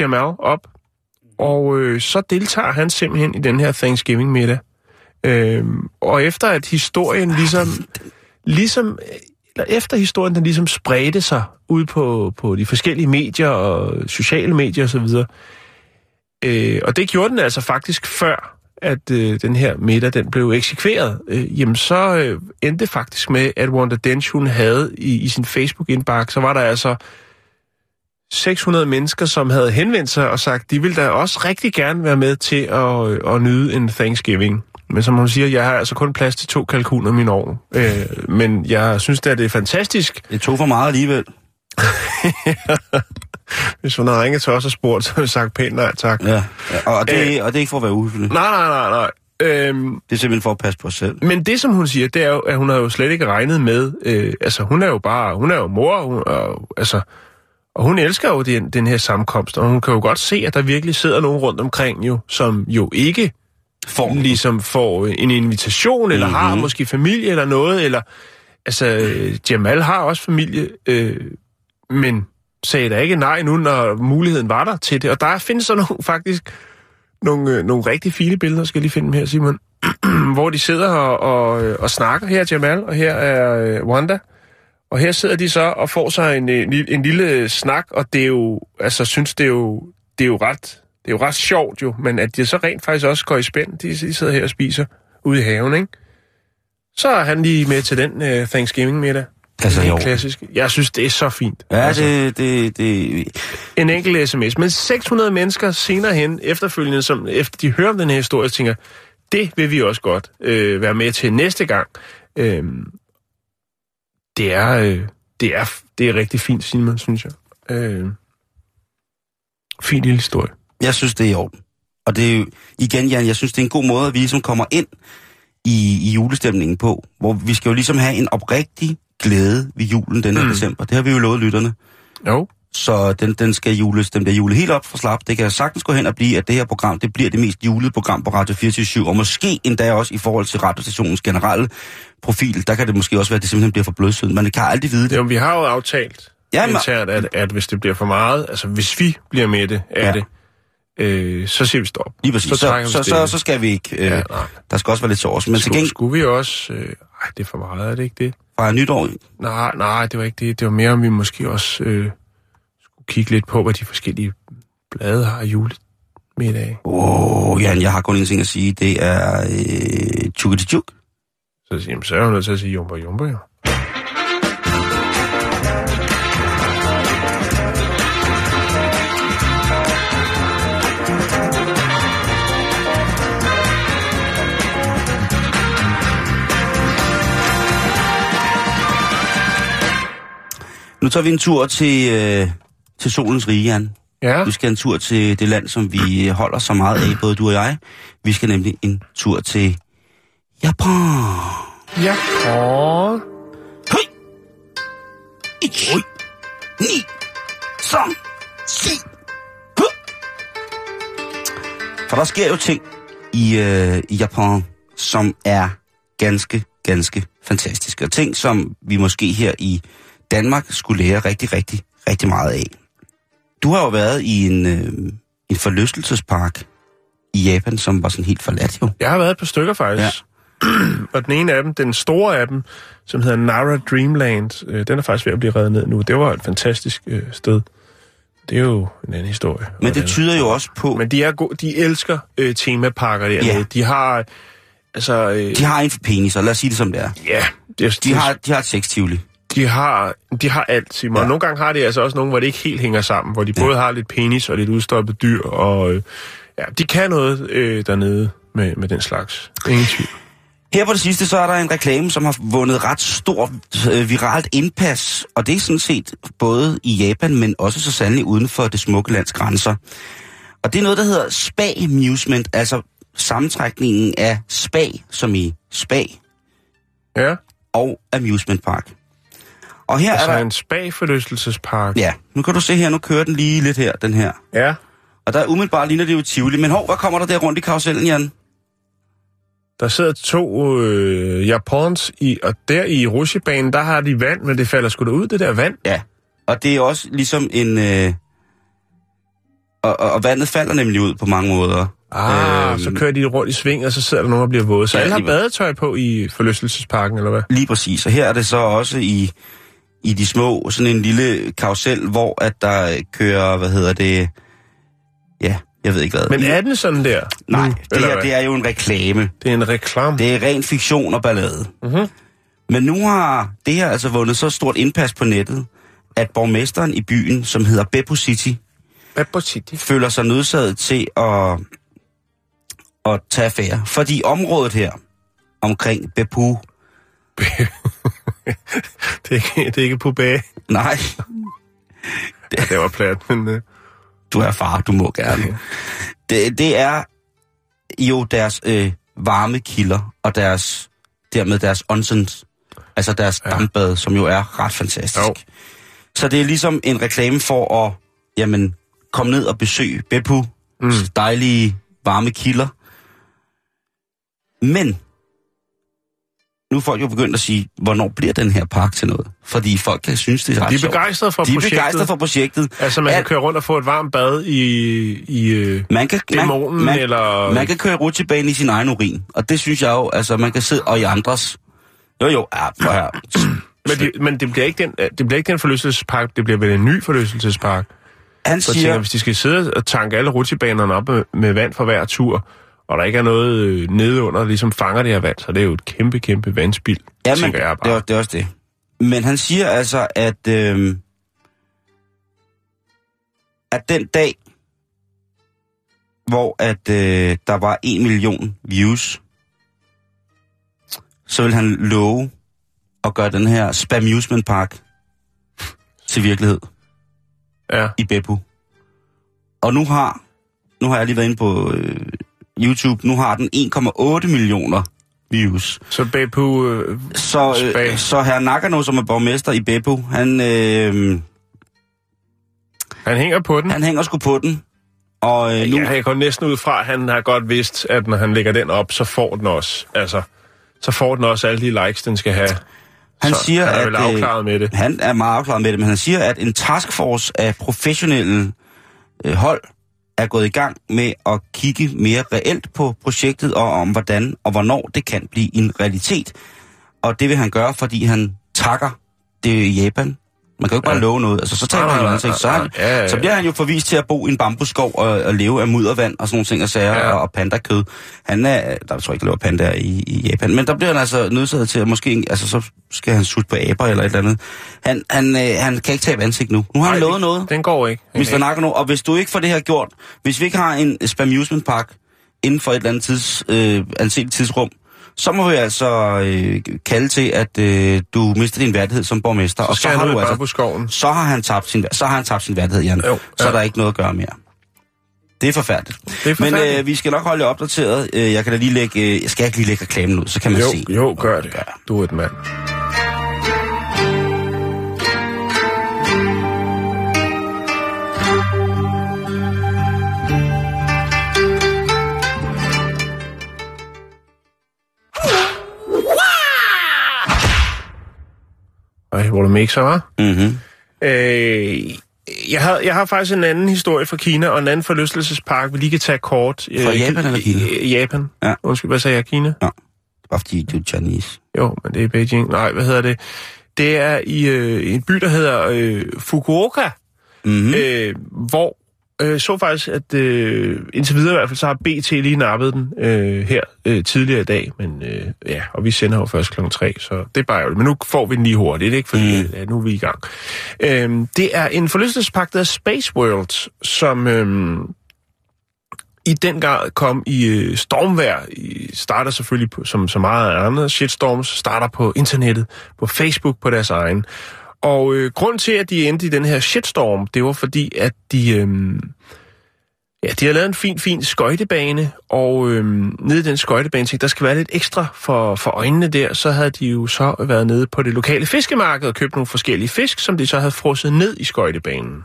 Jamal op, og øh, så deltager han simpelthen i den her Thanksgiving-middag. Øhm, og efter at historien ligesom, ligesom eller efter historien, den ligesom spredte sig ud på, på de forskellige medier og sociale medier osv., øh, og det gjorde den altså faktisk før, at øh, den her middag den blev eksekveret, øh, jamen så øh, endte det faktisk med, at Wanda Dench, hun havde i, i sin Facebook-indbakke, så var der altså 600 mennesker, som havde henvendt sig og sagt, de ville da også rigtig gerne være med til at, øh, at nyde en Thanksgiving. Men som hun siger, jeg har altså kun plads til to kalkuner i min ovn. Øh, men jeg synes da, det er fantastisk. Det tog for meget alligevel. Hvis hun havde ringet til os og spurgt, så havde vi sagt pænt nej tak. Ja, ja og, det, øh, og det er ikke for at være uhøflig. Nej, nej, nej, nej. Øhm, Det er simpelthen for at passe på os selv. men det, som hun siger, det er jo, at hun har jo slet ikke regnet med... Øh, altså, hun er jo bare... Hun er jo mor, hun, og, altså, og hun elsker jo den, den her sammenkomst, og hun kan jo godt se, at der virkelig sidder nogen rundt omkring jo, som jo ikke Form. ligesom får en invitation, eller mm-hmm. har måske familie eller noget, eller... Altså, øh, Jamal har også familie, øh, men sagde da ikke nej nu, når muligheden var der til det. Og der findes så nogle, faktisk nogle, øh, nogle rigtig fine billeder, skal jeg lige finde dem her, Simon, hvor de sidder og, og, øh, og snakker. Her er Jamal, og her er øh, Wanda. Og her sidder de så og får sig en, en, en lille snak, og det er jo, altså, synes det er jo, det er jo ret, det er jo ret sjovt jo, men at de så rent faktisk også går i spænd, de, de sidder her og spiser ude i haven, ikke? Så er han lige med til den uh, Thanksgiving-middag. Altså, jo. klassisk. Jeg synes, det er så fint. Ja, Altså, det, det, det... En enkelt sms. Men 600 mennesker senere hen, efterfølgende, som efter de hører om den her historie, tænker, det vil vi også godt øh, være med til næste gang. Øh, det, er, øh, det, er, det er rigtig fint, Simon, synes jeg. Øh, fin lille historie. Jeg synes, det er i orden. Og det er jo, igen, Jan, jeg synes, det er en god måde, at vi ligesom kommer ind i, i julestemningen på, hvor vi skal jo ligesom have en oprigtig glæde ved julen den her Mm. december. Det har vi jo lovet lytterne. Jo. Så den, den skal jules, den bliver julet helt op for slap. Det kan sagtens gå hen og blive, at det her program, det bliver det mest julede program på Radio 24 og måske endda også i forhold til radiostationens generelle profil, der kan det måske også være, at det simpelthen bliver for blødsødt. Man kan aldrig vide det. Jo, vi har jo aftalt Ja, men- internt, at, at hvis det bliver for meget, altså hvis vi bliver med det Ja. ja. det, øh, så siger vi stop. Lige præcis. Så, Så, så, så, så, skal vi ikke. Øh, Ja, ja, nej. der skal også være lidt sovs. Men til Skulle, gengæld skulle vi også... Øh, ej, det er for meget, er det ikke det? fra nytår, Nej, nej, det var ikke det. Det var mere, om vi måske også øh, skulle kigge lidt på, hvad de forskellige blade har i julemiddag. Åh, oh, Jan, jeg har kun en ting at sige. Det er øh, tjukketijuk. Så, jamen, så er jeg jo nødt til at sige jumper, jumper, jo. Nu tager vi en tur til, øh, til solens rige, Jan. Ja, Vi skal en tur til det land, som vi holder så meget af, både du og jeg. Vi skal nemlig en tur til Japan. ja. Åh, Høj! Ich, ni, som, si. For der sker jo ting i, øh, i Japan, som er ganske, ganske fantastiske. Og ting, som vi måske her i Danmark skulle lære rigtig, rigtig, rigtig meget af. Du har jo været i en, øh, en forlystelsespark i Japan, som var sådan helt forladt jo. jeg har været et par stykker faktisk. Ja. og den ene af dem, den store af dem, som hedder Nara Dreamland, øh, den er faktisk ved at blive reddet ned nu. Det var et fantastisk øh, sted. Det er jo en anden historie. Men det tyder jo også på, Men de er go- de elsker øh, temaparker dernede. Ja. De har, altså... Øh, de har en for peniser, lad os sige det som det er. ja, det, De har, de har et sextivoli. De har, de har alt, Simon. Ja. Nogle gange har de altså også nogle, hvor det ikke helt hænger sammen, hvor de ja. både har lidt penis og lidt udstoppet dyr, og øh, ja, de kan noget øh, dernede med, med den slags. Ingen tvivl. Her på det sidste, så er der en reklame, som har vundet ret stort øh, viralt indpas, og det er sådan set både i Japan, men også så sandelig uden for det smukke lands grænser. Og det er noget, der hedder spa amusement, altså sammentrækningen af spa, som i spa, Ja, og amusement park. Og her altså er der... en spag-forlystelsespark. Ja, nu kan du se her, nu kører den lige lidt her, den her. ja. Og der umiddelbart ligner det jo Tivoli, men hov, hvad kommer der der rundt i karusellen, Jan? Der sidder to øh, japons i, og der i rusjebanen, der har de vand, men det falder sgu da ud, det der vand. Ja, og det er også ligesom en... Øh, og, og, og vandet falder nemlig ud på mange måder. Ah, Øhm. så kører de rundt i sving, og så sidder der nogen, der bliver våde. Så Ja, alle har badetøj på i forlystelsesparken, eller hvad? Lige præcis. Og her er det så også i, i de små, sådan en lille karusel, hvor at der kører, hvad hedder det, ja, jeg ved ikke hvad. Men er den sådan der? Nej, nu, det her det er jo en reklame. det er en reklame. Det er ren fiktion og ballade. Mhm. Men nu har det her altså vundet så stort indpas på nettet, at borgmesteren i byen, som hedder Beppo City, Pepper City. føler sig nødsaget til at, at tage affære. Fordi området her, omkring Beppo, Det er ikke, det er ikke på bage. nej, Ja, det var plat, men... Uh, du er far, du må gerne. Det, det er jo deres øh, varme kilder, og deres, dermed deres onsens, altså deres ja. dampbad, som jo er ret fantastisk. Jo. Så det er ligesom en reklame for at, jamen, komme ned og besøge Beppu, mm. dejlige varme kilder. Men, nu er folk jo begyndt at sige, hvornår bliver den her park til noget? Fordi folk kan synes, det er ret de er begejstrede for De er projektet. begejstrede for projektet. Altså, man kan At- køre rundt og få et varmt bad i, i øh, Man kan, dæmonen, man, eller... man kan køre rutsjebane i sin egen urin, og det synes jeg jo, altså man kan sidde, og i andres. Jo jo, ja, for her. Men, det, men det bliver ikke den, det bliver ikke den forlystelsespark, det bliver vel en ny forlystelsespark. Han Så jeg tænker, siger, hvis de skal sidde og tanke alle rutsjebanerne op med, med vand for hver tur, og der ikke er noget øh, nede under, der ligesom fanger det her vand, så det er jo et kæmpe, kæmpe vandspild, ja, men, jeg det, bare. er, det er også det. Men han siger altså, at, øh, at den dag, hvor at øh, der var en million views, så vil han love at gøre den her Spamusement Park til virkelighed. Ja. i Beppu. Og nu har, nu har jeg lige været inde på øh, YouTube, nu har den 1,8 millioner views. Så Beppu... Øh, Så, øh, så herr Nakano, som er borgmester i Beppu, han, øh, han hænger på den. han hænger sgu på den. Og øh, nu, Ja, jeg går næsten ud fra, at han har godt vidst, at når han lægger den op, så får den også. Altså, så får den også alle de likes, den skal have. han så siger, han er at vel afklaret med det. han er meget afklaret med det, men han siger, at en taskforce af professionelle øh, hold er gået i gang med at kigge mere reelt på projektet, og om hvordan og hvornår det kan blive en realitet. Og det vil han gøre, fordi han takker det Japan. Man kan jo ikke bare Ja. love noget. Altså, så tager Nej, han jo ansigt. Så, han, ja, ja, ja. så bliver han jo forvist til at bo i en bambusskov og, og leve af muddervand og sådan nogle ting og sager Ja. og, og pandakød. Han er, der tror jeg ikke, der lever pandaer i, i Japan, men der bliver han altså nødsaget til at måske, altså så skal han sutte på aber eller et eller andet. Han, han, øh, han kan ikke tabe ansigt nu. Nu har han Nej, lovet noget. Den går ikke. Mr. Nakano, og hvis du ikke får det her gjort, hvis vi ikke har en Spamusement Park inden for et eller andet tids, øh, tidsrum, så må vi altså øh, kalde til, at øh, du mister din værdighed som borgmester. Så og så har du altså, bambuskoven. så har han tabt sin, så har han tabt sin værdighed, Jan. Jo, så ja. er der ikke noget at gøre mere. Det er forfærdeligt. Det er Men forfærdeligt. øh, vi skal nok holde jer opdateret. Øh, jeg kan da lige lægge, øh, jeg skal ikke lige lægge reklamen ud, så kan man Jo, se. jo, gør det. Du er et mand. Du mixer, var? Mm-hmm. Øh, jeg, har, jeg har faktisk en anden historie fra Kina, og en anden forlystelsespark, vi lige kan tage kort. Fra Japan eller Kina? Øh, Japan. Ja. Undskyld, hvad sagde jeg? Kina? Bare fordi du er Chinese. Jo, men det er Beijing. Nej, hvad hedder det? Det er i øh, en by, der hedder øh, Fukuoka, Mm-hmm. mm. øh, hvor øh, så faktisk, at øh, indtil videre i hvert fald, så har BT lige nappet den øh, her øh, tidligere i dag. Men øh, ja, og vi sender jo først klokken 3, så det er bare ærgerligt. Men nu får vi den lige hurtigt, ikke? Fordi mm. ja, nu er vi i gang. Øh, det er en forlystelsespark, der hedder Space World, som... Øh, i den grad kom i øh, stormvær. I starter selvfølgelig på, som så meget af andre shitstorms, starter på internettet, på Facebook på deres egen. Og øh, grund til, at de endte i den her shitstorm, det var fordi, at de... Øh, Ja, de har lavet en fin, fin skøjtebane, og øhm, nede i den skøjtebane tænkte, der skal være lidt ekstra for, for øjnene der. Så havde de jo så været nede på det lokale fiskemarked og købt nogle forskellige fisk, som de så havde frosset ned i skøjtebanen.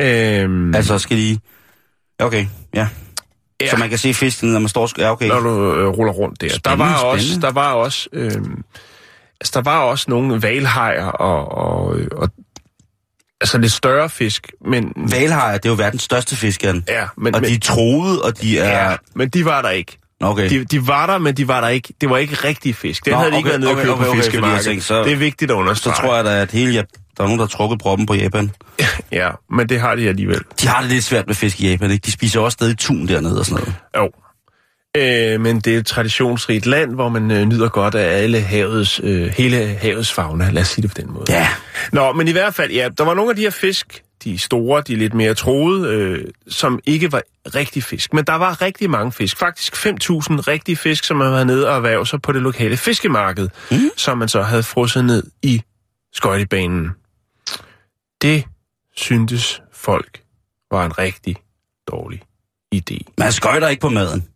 Øhm, Altså, skal de... Okay, ja. ja. Så man kan se fisken, når man står... Ja, okay. når du øh, ruller rundt der. Spændende, der var også, spændende. der var også, øh, altså, der var også nogle valhajer og, og, og altså lidt større fisk, men... Valhajer, det er jo verdens største fisk, Jan. Ja, men, Og men, de er troede, og de er... ja, men de var der ikke. Okay. De, de var der, men de var der ikke. Det var ikke rigtig fisk. Den Nå, havde de ikke okay, været nede okay, og købe okay, fiskemarkedet. tænkte, så- Det er vigtigt at Så understrege. tror jeg da, at hele... Ja, der er nogen, der har trukket proppen på Japan. Ja, men det har de alligevel. De har det lidt svært med fisk i Japan, ikke? De spiser også stadig tun dernede og sådan noget. Jo. Øh, men det er et traditionsrigt land, hvor man øh, nyder godt af alle havets, øh, hele havets fauna. Lad os sige det på den måde. Ja. Nå, men i hvert fald, ja, der var nogle af de her fisk, de store, de lidt mere troede, øh, som ikke var rigtig fisk. Men der var rigtig mange fisk. Faktisk 5.000 rigtige fisk, som man var nede og erhverve sig på det lokale fiskemarked, mm. som man så havde frosset ned i skøjtebanen. Det syntes folk var en rigtig dårlig idé. Man skøjter ikke på maden.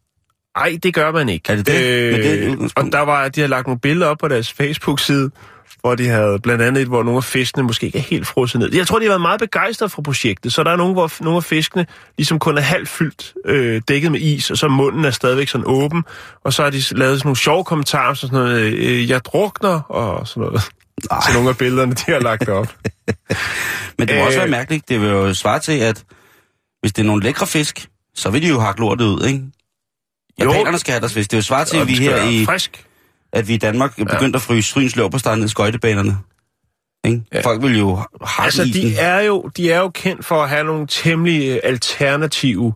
Ej, det gør man ikke. Er det det? Men det er et Øh, og der var, de havde lagt nogle billeder op på deres Facebook-side, hvor de havde blandt andet et, hvor nogle af fiskene måske ikke er helt frosset ned. Jeg tror, de har været meget begejstrede for projektet, så der er nogle, hvor nogle af fiskene ligesom kun er halvt fyldt, øh, dækket med is, og så munden er stadigvæk sådan åben, og så har de lavet sådan nogle sjove kommentarer, så sådan noget, øh, jeg drukner, og sådan noget. Så nogle af billederne, de har lagt op. Men det må også Øh. være mærkeligt. Det vil jo svare til, at hvis det er nogle lækre fisk, så vil de jo hakke lortet ud, ikke? Japanerne skal have deres fisk. Det er jo svare til, at vi, her i, Frisk. at vi i Danmark er begyndt at fryse stryns løb på ned i skøjtebanerne. Ikke? Ja. Folk vil jo have Altså, isen. de er, jo, de er jo kendt for at have nogle temmelig øh, alternative,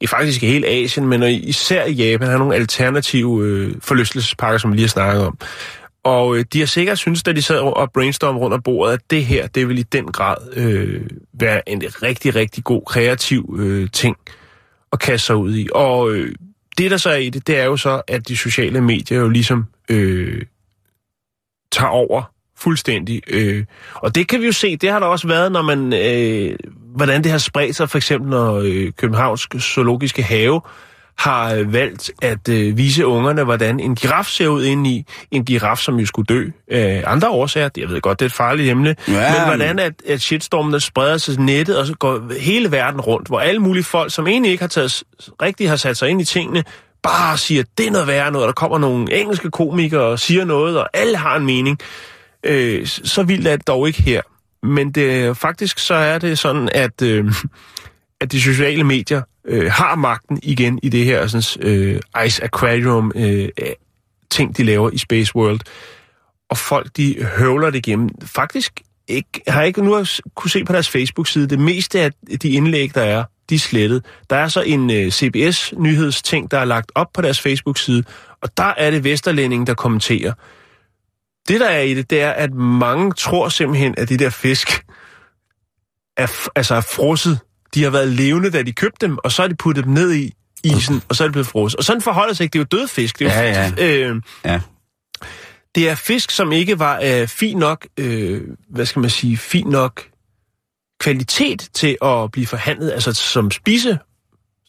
i faktisk i hele Asien, men især i Japan, har nogle alternative øh, forlystelsespakker, som vi lige har snakket om. Og øh, de har sikkert synes, da de sad og brainstormede rundt om bordet, at det her, det vil i den grad øh, være en rigtig, rigtig god kreativ øh, ting at kaste sig ud i. Og øh, det, der så er i det, det er jo så, at de sociale medier jo ligesom øh, tager over fuldstændig. Øh, og det kan vi jo se, det har der også været, når man, øh, hvordan det har spredt sig, for eksempel når øh, Københavns Zoologiske Have har øh, valgt at øh, vise ungerne, hvordan en giraf ser ud inde i en giraf, som jo skulle dø af andre årsager. Jeg ved godt, det er et farligt emne. Ja, men hvordan at, at shitstormen der spreder sig nettet, og så går hele verden rundt, hvor alle mulige folk, som egentlig ikke har taget, rigtig har sat sig ind i tingene, bare siger, det er noget værre noget, der kommer nogle engelske komikere og siger noget, og alle har en mening. Øh, så vildt er det dog ikke her. Men det, faktisk så er det sådan, at, øh, at de sociale medier øh, har magten igen i det her sådan, øh, Ice Aquarium øh, ting, de laver i Space World. Og folk, de høvler det igennem. Faktisk ikke, har jeg ikke nu kunne se på deres Facebook-side, det meste af de indlæg, der er, de er slettet. Der er så en øh, CBS-nyhedsting, der er lagt op på deres Facebook-side, og der er det Vesterlænding, der kommenterer. Det, der er i det, det er, at mange tror simpelthen, at de der fisk er, altså er frosset. De har været levende, da de købte dem, og så har de puttet dem ned i isen, og så er det blevet frosset. Og sådan forholder sig ikke. Det er jo døde fisk. Det er jo, Ja, Øh, Ja. det er fisk, som ikke var øh, fin nok, øh, hvad skal man sige, fin nok kvalitet til at blive forhandlet, altså som spise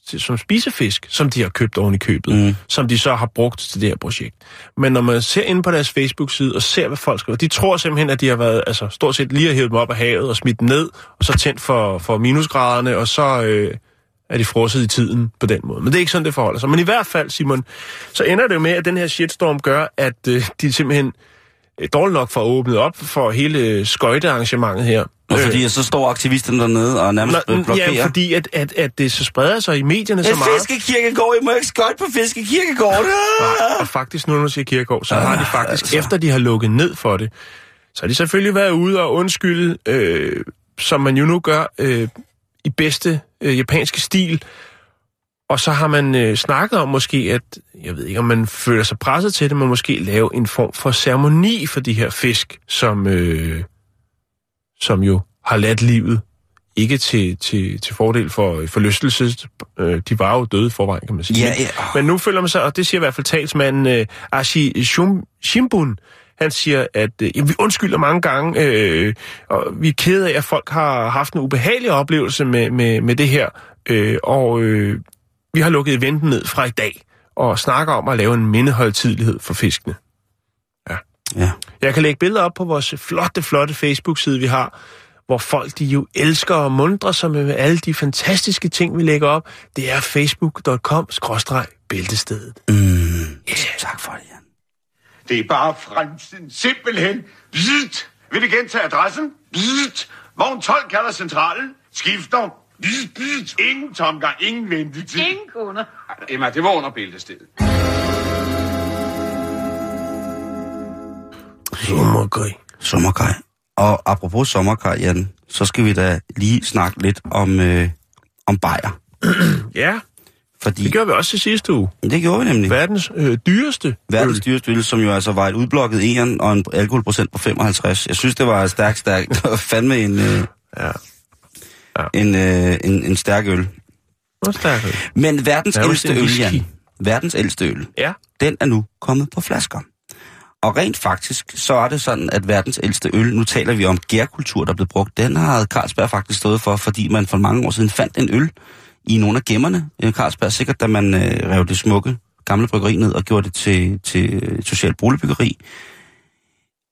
til- som spisefisk, som de har købt oven i købet, Mm. som de så har brugt til det her projekt. Men når man ser ind på deres Facebook-side og ser, hvad folk skriver, de tror simpelthen, at de har været, altså stort set lige har hævet dem op af havet og smidt dem ned, og så tændt for, for minusgraderne, og så øh, er de frosset i tiden på den måde. Men det er ikke sådan, det forholder sig. Men i hvert fald, Simon, så ender det jo med, at den her shitstorm gør, at øh, de simpelthen dårligt nok får åbnet op for hele skøjtearrangementet her. Og fordi så står aktivisterne dernede og nærmest Nå, øh, blokerer. ja, fordi at, at, at det så spreder sig i medierne så En meget. fiskekirkegård, I må ikke skøjte på fiskekirkegård. Nej, og faktisk nu, når du siger Kirkegaard, så har de faktisk, altså. efter de har lukket ned for det, så har de selvfølgelig været ude og undskylde, øh, som man jo nu gør øh, i bedste øh, japanske stil. Og så har man øh, snakket om måske, at, jeg ved ikke, om man føler sig presset til det, men måske lave en form for ceremoni for de her fisk, som, øh, som jo har ladt livet. Ikke til, til, til fordel for forlystelse. Øh, de var jo døde i forvejen, kan man sige. Ja, ja. Men nu føler man sig, og det siger i hvert fald talsmanden øh, Ashi Shum- Shimbun, han siger, at øh, vi undskylder mange gange, øh, og vi er kede af, at folk har haft en ubehagelig oplevelse med, med, med det her, øh, og øh, vi har lukket eventen ned fra i dag, og snakker om at lave en mindehøjtidlighed for fiskene. Ja. Jeg kan lægge billeder op på vores flotte, flotte Facebook-side, vi har, hvor folk de jo elsker at mundre sig med alle de fantastiske ting, vi lægger op. Det er facebook.com-bæltestedet. Mm. Yeah. Tak for det, Jan. Det er bare fremtiden. Simpelthen. Bzzzt. Vil du gentage adressen? Bzzzt. Vogn 12 kalder centralen. Skifter. Ingen tomgang, ingen ventetid. Ingen kunder. Emma, det var under bæltestedet. Sommergøj. Sommerkaj. Og apropos sommerkaj, Jan, så skal vi da lige snakke lidt om, øh, om bajer. Ja, Fordi det gjorde vi også til sidste uge. det gjorde vi nemlig. Verdens øh, dyreste Verdens øl. dyreste øl, som jo altså var et udblokket eren og en alkoholprocent på 55. Jeg synes, det var stærkt, stærkt. Det var fandme en, øh, Ja. Ja. en, øh, en, en stærk øl. Hvor stærk øl. Men verdens ældste en øl. Jan, verdens ældste øl, Ja. den er nu kommet på flasker. Og rent faktisk, så er det sådan, at verdens ældste øl, nu taler vi om gærkultur, der er blevet brugt, den har Carlsberg faktisk stået for, fordi man for mange år siden fandt en øl i nogle af gemmerne. Øh, Carlsberg sikkert, da man øh, rev det smukke gamle bryggeri ned og gjorde det til, til øh, socialt boligbyggeri.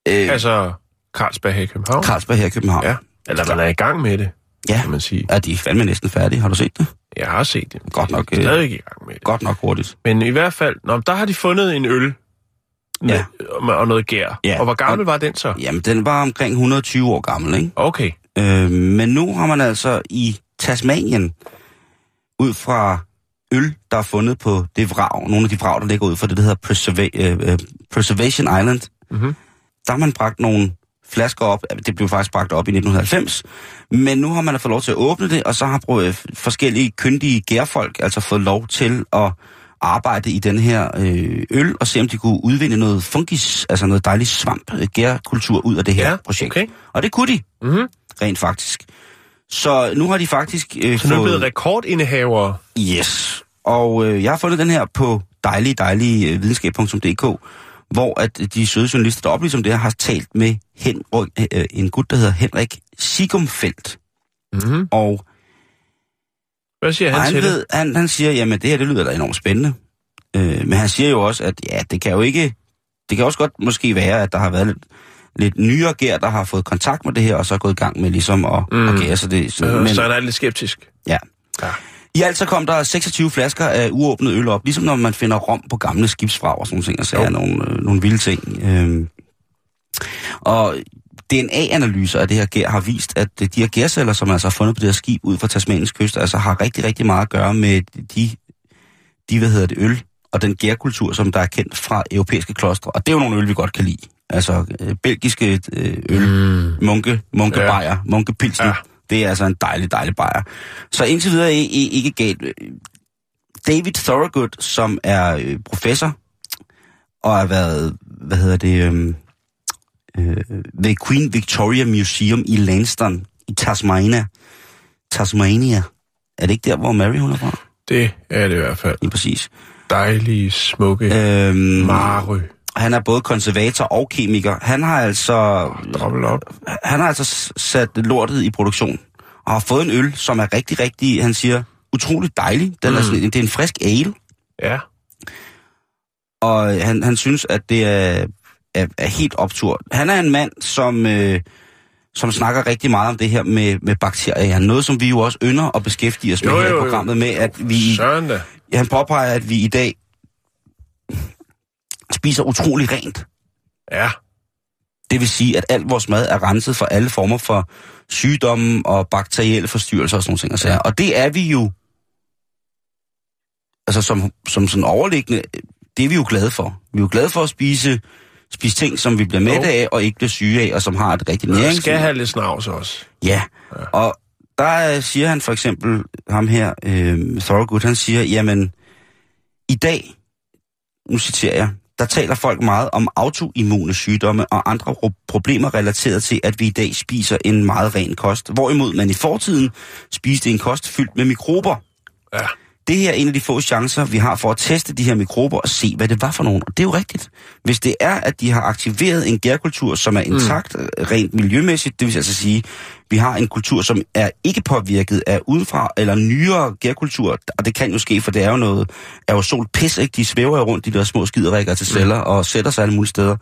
Øh, Altså, Carlsberg her i København. Carlsberg her i København. Ja. Eller man er i gang med det, ja. kan man sige. Er de fandme næsten færdige? Har du set det? Jeg har set det. Godt nok, De er øh, stadig i gang med det. Godt nok hurtigt. Men i hvert fald, nå, der har de fundet en øl med, Ja. og, og noget gær. Ja. Og hvor gammel Og- var den så? Jamen, den var omkring 120 år gammel, ikke? Okay. Øh, men nu har man altså i Tasmanien, ud fra øl, der er fundet på det vrag, nogle af de vrag, der ligger ud for det, der hedder Preserva- øh, øh, Preservation Island, Mhm. der har man bragt nogle flasker op. Det blev faktisk bragt op i 1990. Men nu har man fået lov til at åbne det, og så har øh, forskellige kyndige gærfolk altså fået lov til at arbejde i den her øh, øl, og se om de kunne udvinde noget fungis, altså noget dejligt svamp, øh, gærkultur ud af det her Ja, projekt. okay. Og det kunne de Mm-hmm. rent faktisk. Så nu har de faktisk øh, Så nu er fået... blevet rekordindehaver. Yes. Og øh, jeg har fundet den her på dejlige øh, videnskab.dk, hvor at de søde journalister, der oplyser om det her, har talt med Henrik, øh, en gut, der hedder Henrik Sigumfeldt. Mm-hmm. Og Hvad siger han, han, til det? ved, han, han siger, jamen det her, det lyder da enormt spændende. Øh, men han siger jo også, at ja, det kan jo ikke... Det kan også godt måske være, at der har været lidt, lidt nyere gær, der har fået kontakt med det her, og så er gået i gang med ligesom at, mm. at gære sig det. Så, Øh, Så han er lidt skeptisk. Ja. Ja. I alt så kom der 26 flasker af uåbnet øl op, ligesom når man finder rom på gamle skibsfrag og sådan nogle ting, og så er Jo. nogle, øh, nogle vilde ting. Øhm. Og DNA-analyser af det her gær har vist, at de her gærceller, som altså har fundet på det her skib ud fra Tasmaniens kyst, altså har rigtig, rigtig meget at gøre med de, de hvad hedder det, øl og den gærkultur, som der er kendt fra europæiske klostre. Og det er jo nogle øl, vi godt kan lide. Altså øh, belgiske øh, øl, mm. munke, munkebajer, ja. munkepilsen. Ja. Det er altså en dejlig, dejlig bajer. Så indtil videre er I- ikke galt. David Thorogood, som er øh, professor og har været, hvad hedder det, øhm, øh, ved Queen Victoria Museum i Lansdowne i Tasmania. Tasmania. Er det ikke der, hvor Mary hun er fra? Det er det i hvert fald. Lige præcis. Dejlige, smukke Øhm, Marø. Han er både konservator og kemiker. Han har altså op. han har altså sat lortet i produktion, og har fået en øl, som er rigtig, rigtig, han siger, utroligt dejlig. Den mm. er sådan, det er en frisk ale, Ja. og han, han synes, at det er, er, er helt optur. Han er en mand, som, øh, som snakker rigtig meget om det her med, med bakterier. Noget, som vi jo også ynder at beskæftige os med Jo, her i jo, jo. programmet med, at vi, Søren da. han påpeger, at vi i dag spiser utrolig rent. Ja. Det vil sige, at alt vores mad er renset for alle former for sygdomme og bakterielle forstyrrelser og sådan nogle ting. Og, sager. og det er vi jo, altså som, som sådan overliggende, det er vi jo glade for. Vi er jo glade for at spise, spise ting, som vi bliver mætte af og ikke bliver syge af, og som har et rigtigt Jeg nærings. skal have lidt snavs også. Ja, og der siger han for eksempel, ham her, øh, Thorogood, han siger, jamen, i dag, nu citerer jeg, der taler folk meget om autoimmune sygdomme og andre ro- problemer relateret til, at vi i dag spiser en meget ren kost. Hvorimod man i fortiden spiste en kost fyldt med mikrober. Ja. Det her er en af de få chancer, vi har for at teste de her mikrober og se, hvad det var for nogen. Og det er jo rigtigt. Hvis det er, at de har aktiveret en gærkultur, som er intakt mm. rent miljømæssigt, det vil altså sige, vi har en kultur, som er ikke påvirket af udenfra eller nyere gærkultur, og det kan jo ske, for det er jo noget aerosol pis, ikke? De svæver jo rundt, de der små skiderikker til celler, mm. og sætter sig alle mulige steder.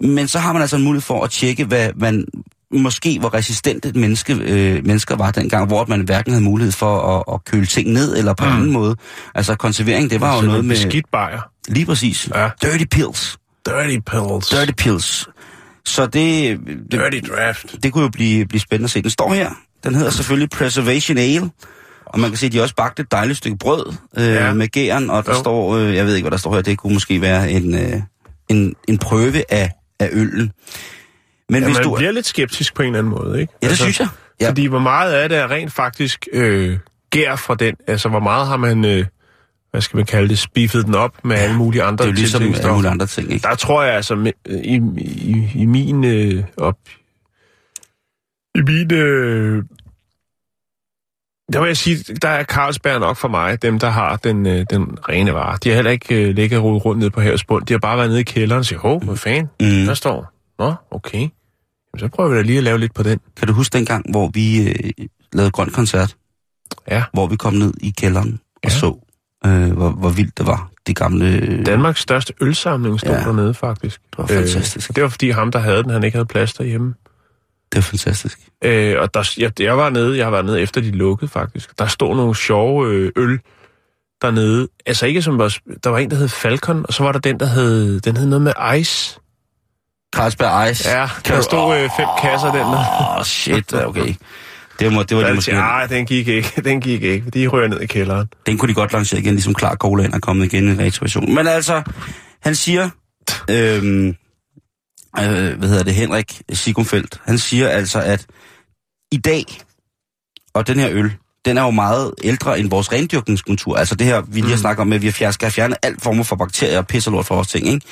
Men så har man altså en mulighed for at tjekke, hvad man måske hvor resistent et menneske, øh, mennesker var dengang, hvor man hverken havde mulighed for at, at køle ting ned, eller på mm. anden måde. Altså konservering, det var jo noget med... Beskidt bajer. Lige præcis. Ja. Dirty pills. Dirty pills. Dirty pills. Så det, det, Dirty draft. det kunne jo blive, blive spændende at se. Den står her. Den hedder selvfølgelig Preservation Ale. Og man kan se, at de også bagt et dejligt stykke brød øh, ja. med gæren, og der Jo. står, øh, jeg ved ikke, hvad der står her, det kunne måske være en, øh, en, en prøve af, af øllen. Men Ja, hvis man du... bliver lidt skeptisk på en eller anden måde, ikke? Ja, det synes jeg. Ja. Ja. Fordi hvor meget af det er rent faktisk øh, gær fra den? Altså, hvor meget har man, øh, hvad skal man kalde det, spiffet den op med alle mulige andre Det er jo ligesom alle mulige andre ting, ikke? Der tror jeg altså, med- i, i, i min øh, op... I min... Øh, der vil jeg sige, der er Carlsberg nok for mig, dem der har den, øh, den rene vare. De har heller ikke øh, ligget rundt nede på havets bund. De har bare været nede i kælderen og siger, hov, hvad fanden? Mm. Der står, nå, okay. Så prøver vi da lige at lave lidt på den. Kan du huske dengang, hvor vi øh, lavede grøn koncert? Ja. Hvor vi kom ned i kælderen og Ja. så, øh, hvor, hvor vildt det var. Det gamle... Øh, Danmarks største ølsamling stod Ja. dernede, faktisk. Det var fantastisk. Øh, det var fordi ham, der havde den, han ikke havde plads derhjemme. Det var fantastisk. Øh, og der, jeg, jeg var nede, jeg har været nede efter de lukkede, faktisk. Der stod nogle sjove øh, øl dernede. Altså ikke som var, der var en, der hed Falcon, og så var der den, der hed, den hed noget med Ice. Carlsberg Ice. Ja, der stod øh, fem kasser den der. Åh, oh, shit, okay. Det, må, det var det måske... Nej, den gik ikke, den gik ikke. De rører ned i kælderen. Den kunne de godt lancere igen, ligesom klar Cola er kommet igen i en retroversion. Men altså, han siger, øhm, øh, hvad hedder det, Henrik Sigumfeldt, han siger altså, at i dag, og den her øl, den er jo meget ældre end vores rendyrkningskultur. Altså det her, vi lige har snakket om, at vi skal have fjernet alt former for bakterier og pis og lort fra vores ting, ikke?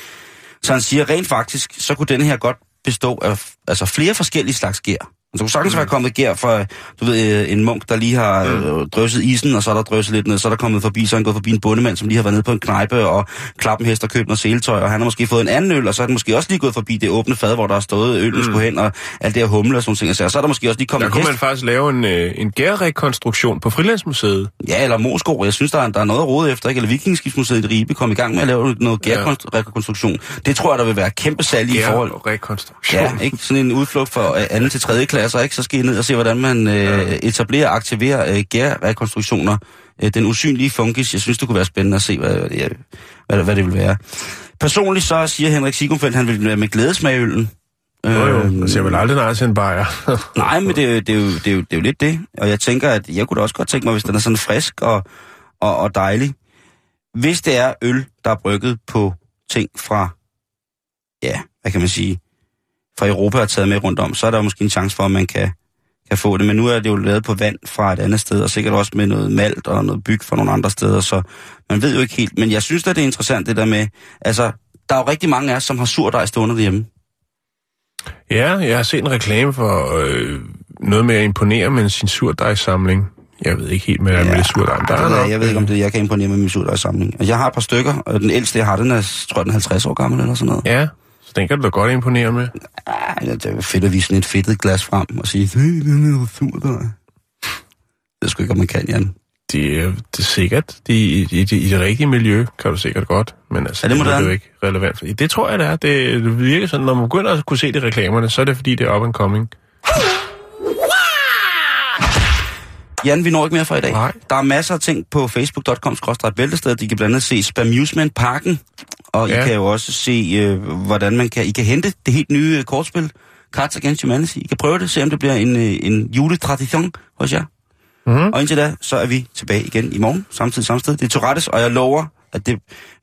Så han siger, rent faktisk, så kunne den her godt bestå af altså flere forskellige slags gær. Altså, der kunne sagtens være kommet gær fra, du ved, øh, en munk, der lige har øh, drøset isen, og så er der drøset lidt ned, så er der kommet forbi, så er han gået forbi en bondemand, som lige har været nede på en knejpe og klappen hest og købt noget seletøj, og han har måske fået en anden øl, og så er han måske også lige gået forbi det åbne fad, hvor der har stået øllen mm. skulle hen, og alt det her humle og sådan ting. Og så er der måske også lige kommet Der kunne hest. man faktisk lave en, øh, en gærrekonstruktion på Frilandsmuseet. Ja, eller Moskov. Jeg synes, der er, der er noget at rode efter, ikke? Eller Vikingskibsmuseet i Ribe kom i gang med at lave noget gærrekonstruktion. Det tror jeg, der vil være kæmpe salg i forhold. Gærrekonstruktion. Ja, ikke? Sådan en udflugt for øh, anden til tredje klasser, ikke? Så skal I ned og se, hvordan man øh, etablerer og aktiverer øh, gærrekonstruktioner. Øh, den usynlige funkis, jeg synes, det kunne være spændende at se, hvad, det, hvad, hvad det vil være. Personligt så siger Henrik Sigumfeldt, han vil med glæde smage øllen. Jo, jo. Altså, jeg vil aldrig nej til en bajer. Nej, men det, er jo- det, er jo, det, er jo, det er jo lidt det. Og jeg tænker, at jeg kunne da også godt tænke mig, hvis den er sådan frisk og, og, og dejlig. Hvis det er øl, der er brygget på ting fra, ja, hvad kan man sige, fra Europa og taget med rundt om, så er der måske en chance for, at man kan, kan få det. Men nu er det jo lavet på vand fra et andet sted, og sikkert også med noget malt og noget byg fra nogle andre steder, så man ved jo ikke helt. Men jeg synes at det er interessant, det der med, altså, der er jo rigtig mange af os, som har surdej stående derhjemme. ja, jeg har set en reklame for øh, noget med at imponere med sin surdejssamling. Jeg ved ikke helt med, ja, med det surdej. Der er ved jeg, ved ikke, om det jeg kan imponere med min surdejssamling. Jeg har et par stykker, og den ældste, jeg har, den er, tror jeg, den er 50 år gammel eller sådan noget. Ja, den kan du da godt imponere med. Ja, det er fedt at vise sådan et fedtet glas frem og sige, hey, den er surdej. Det skulle ikke, om man kan, Jan. Det er, det er sikkert. De, i, i, det- I det rigtige miljø kan du sikkert godt. Men altså, Er det er moderne? jo ikke relevant. For, det tror jeg, det er. Det, det virker sådan, når man begynder at kunne se det i reklamerne, så er det fordi, det er up and coming. Jan, vi når ikke mere for i dag. Nej. Der er masser af ting på facebook.com-bæltested. De kan blandt andet se Spamusement Parken, og ja. I kan jo også se, øh, hvordan man kan, I kan hente det helt nye øh, kortspil, Cards Against Humanity. I kan prøve det, se om det bliver en, øh, en juletradition hos jer. Mhm. Og indtil da, så er vi tilbage igen i morgen, samtidig samme sted. Det er Tourettes, og jeg lover, at det,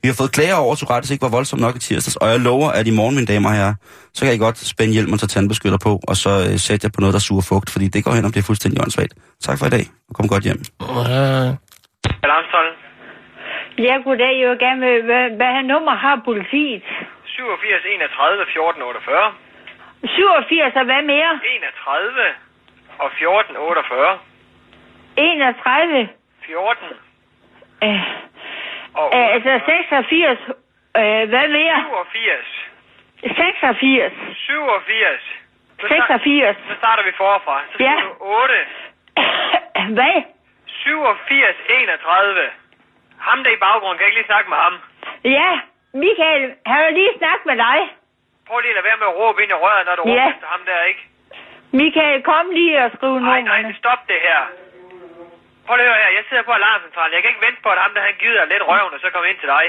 vi har fået klager over, at Tourettes ikke var voldsomt nok i tirsdags, og jeg lover, at i morgen, mine damer og herrer, så kan I godt spænde hjelm og tage tandbeskytter på, og så øh, sætte jer på noget, der suger fugt, fordi det går hen og bliver fuldstændig åndssvagt. Tak for i dag, og kom godt hjem. Alarmstollen. Ja, goddag. Jeg vil gerne med, hvad, hvad nummer har politiet? 87 31 14 48. 87 og hvad mere? 31 og 14 48. 31. 14 Øh, og øh, altså 86. Øh, hvad mere? 87. 86. 87. Så, sta- 86. så starter vi forfra. Så Ja. siger du 8. hvad? 87 31. Ham der i baggrunden, kan jeg ikke lige snakke med ham? Ja, Michael, har jeg lige snakket med dig? Prøv lige at lade være med at råbe ind i røret, når du råber Ja. efter ham der, ikke? Michael, kom lige og skriv Nej, nej, nummerne. stop det her. Prøv lige at høre her. Jeg sidder på alarmcentralen. Jeg kan ikke vente på, at ham der han gider lidt røven, og så komme ind til dig.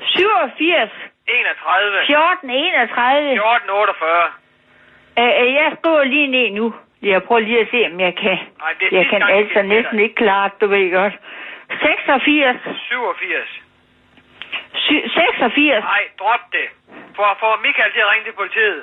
87 31. 14 31. 14 48. Øh, øh, jeg skriver lige ned nu. Jeg prøver lige at se, om jeg kan. Nej, det er Jeg kan gang, altså næsten ikke klare du ved godt. 86. 87. Sy- 86. Nej, drop det. For, for Michael til at ringe til politiet.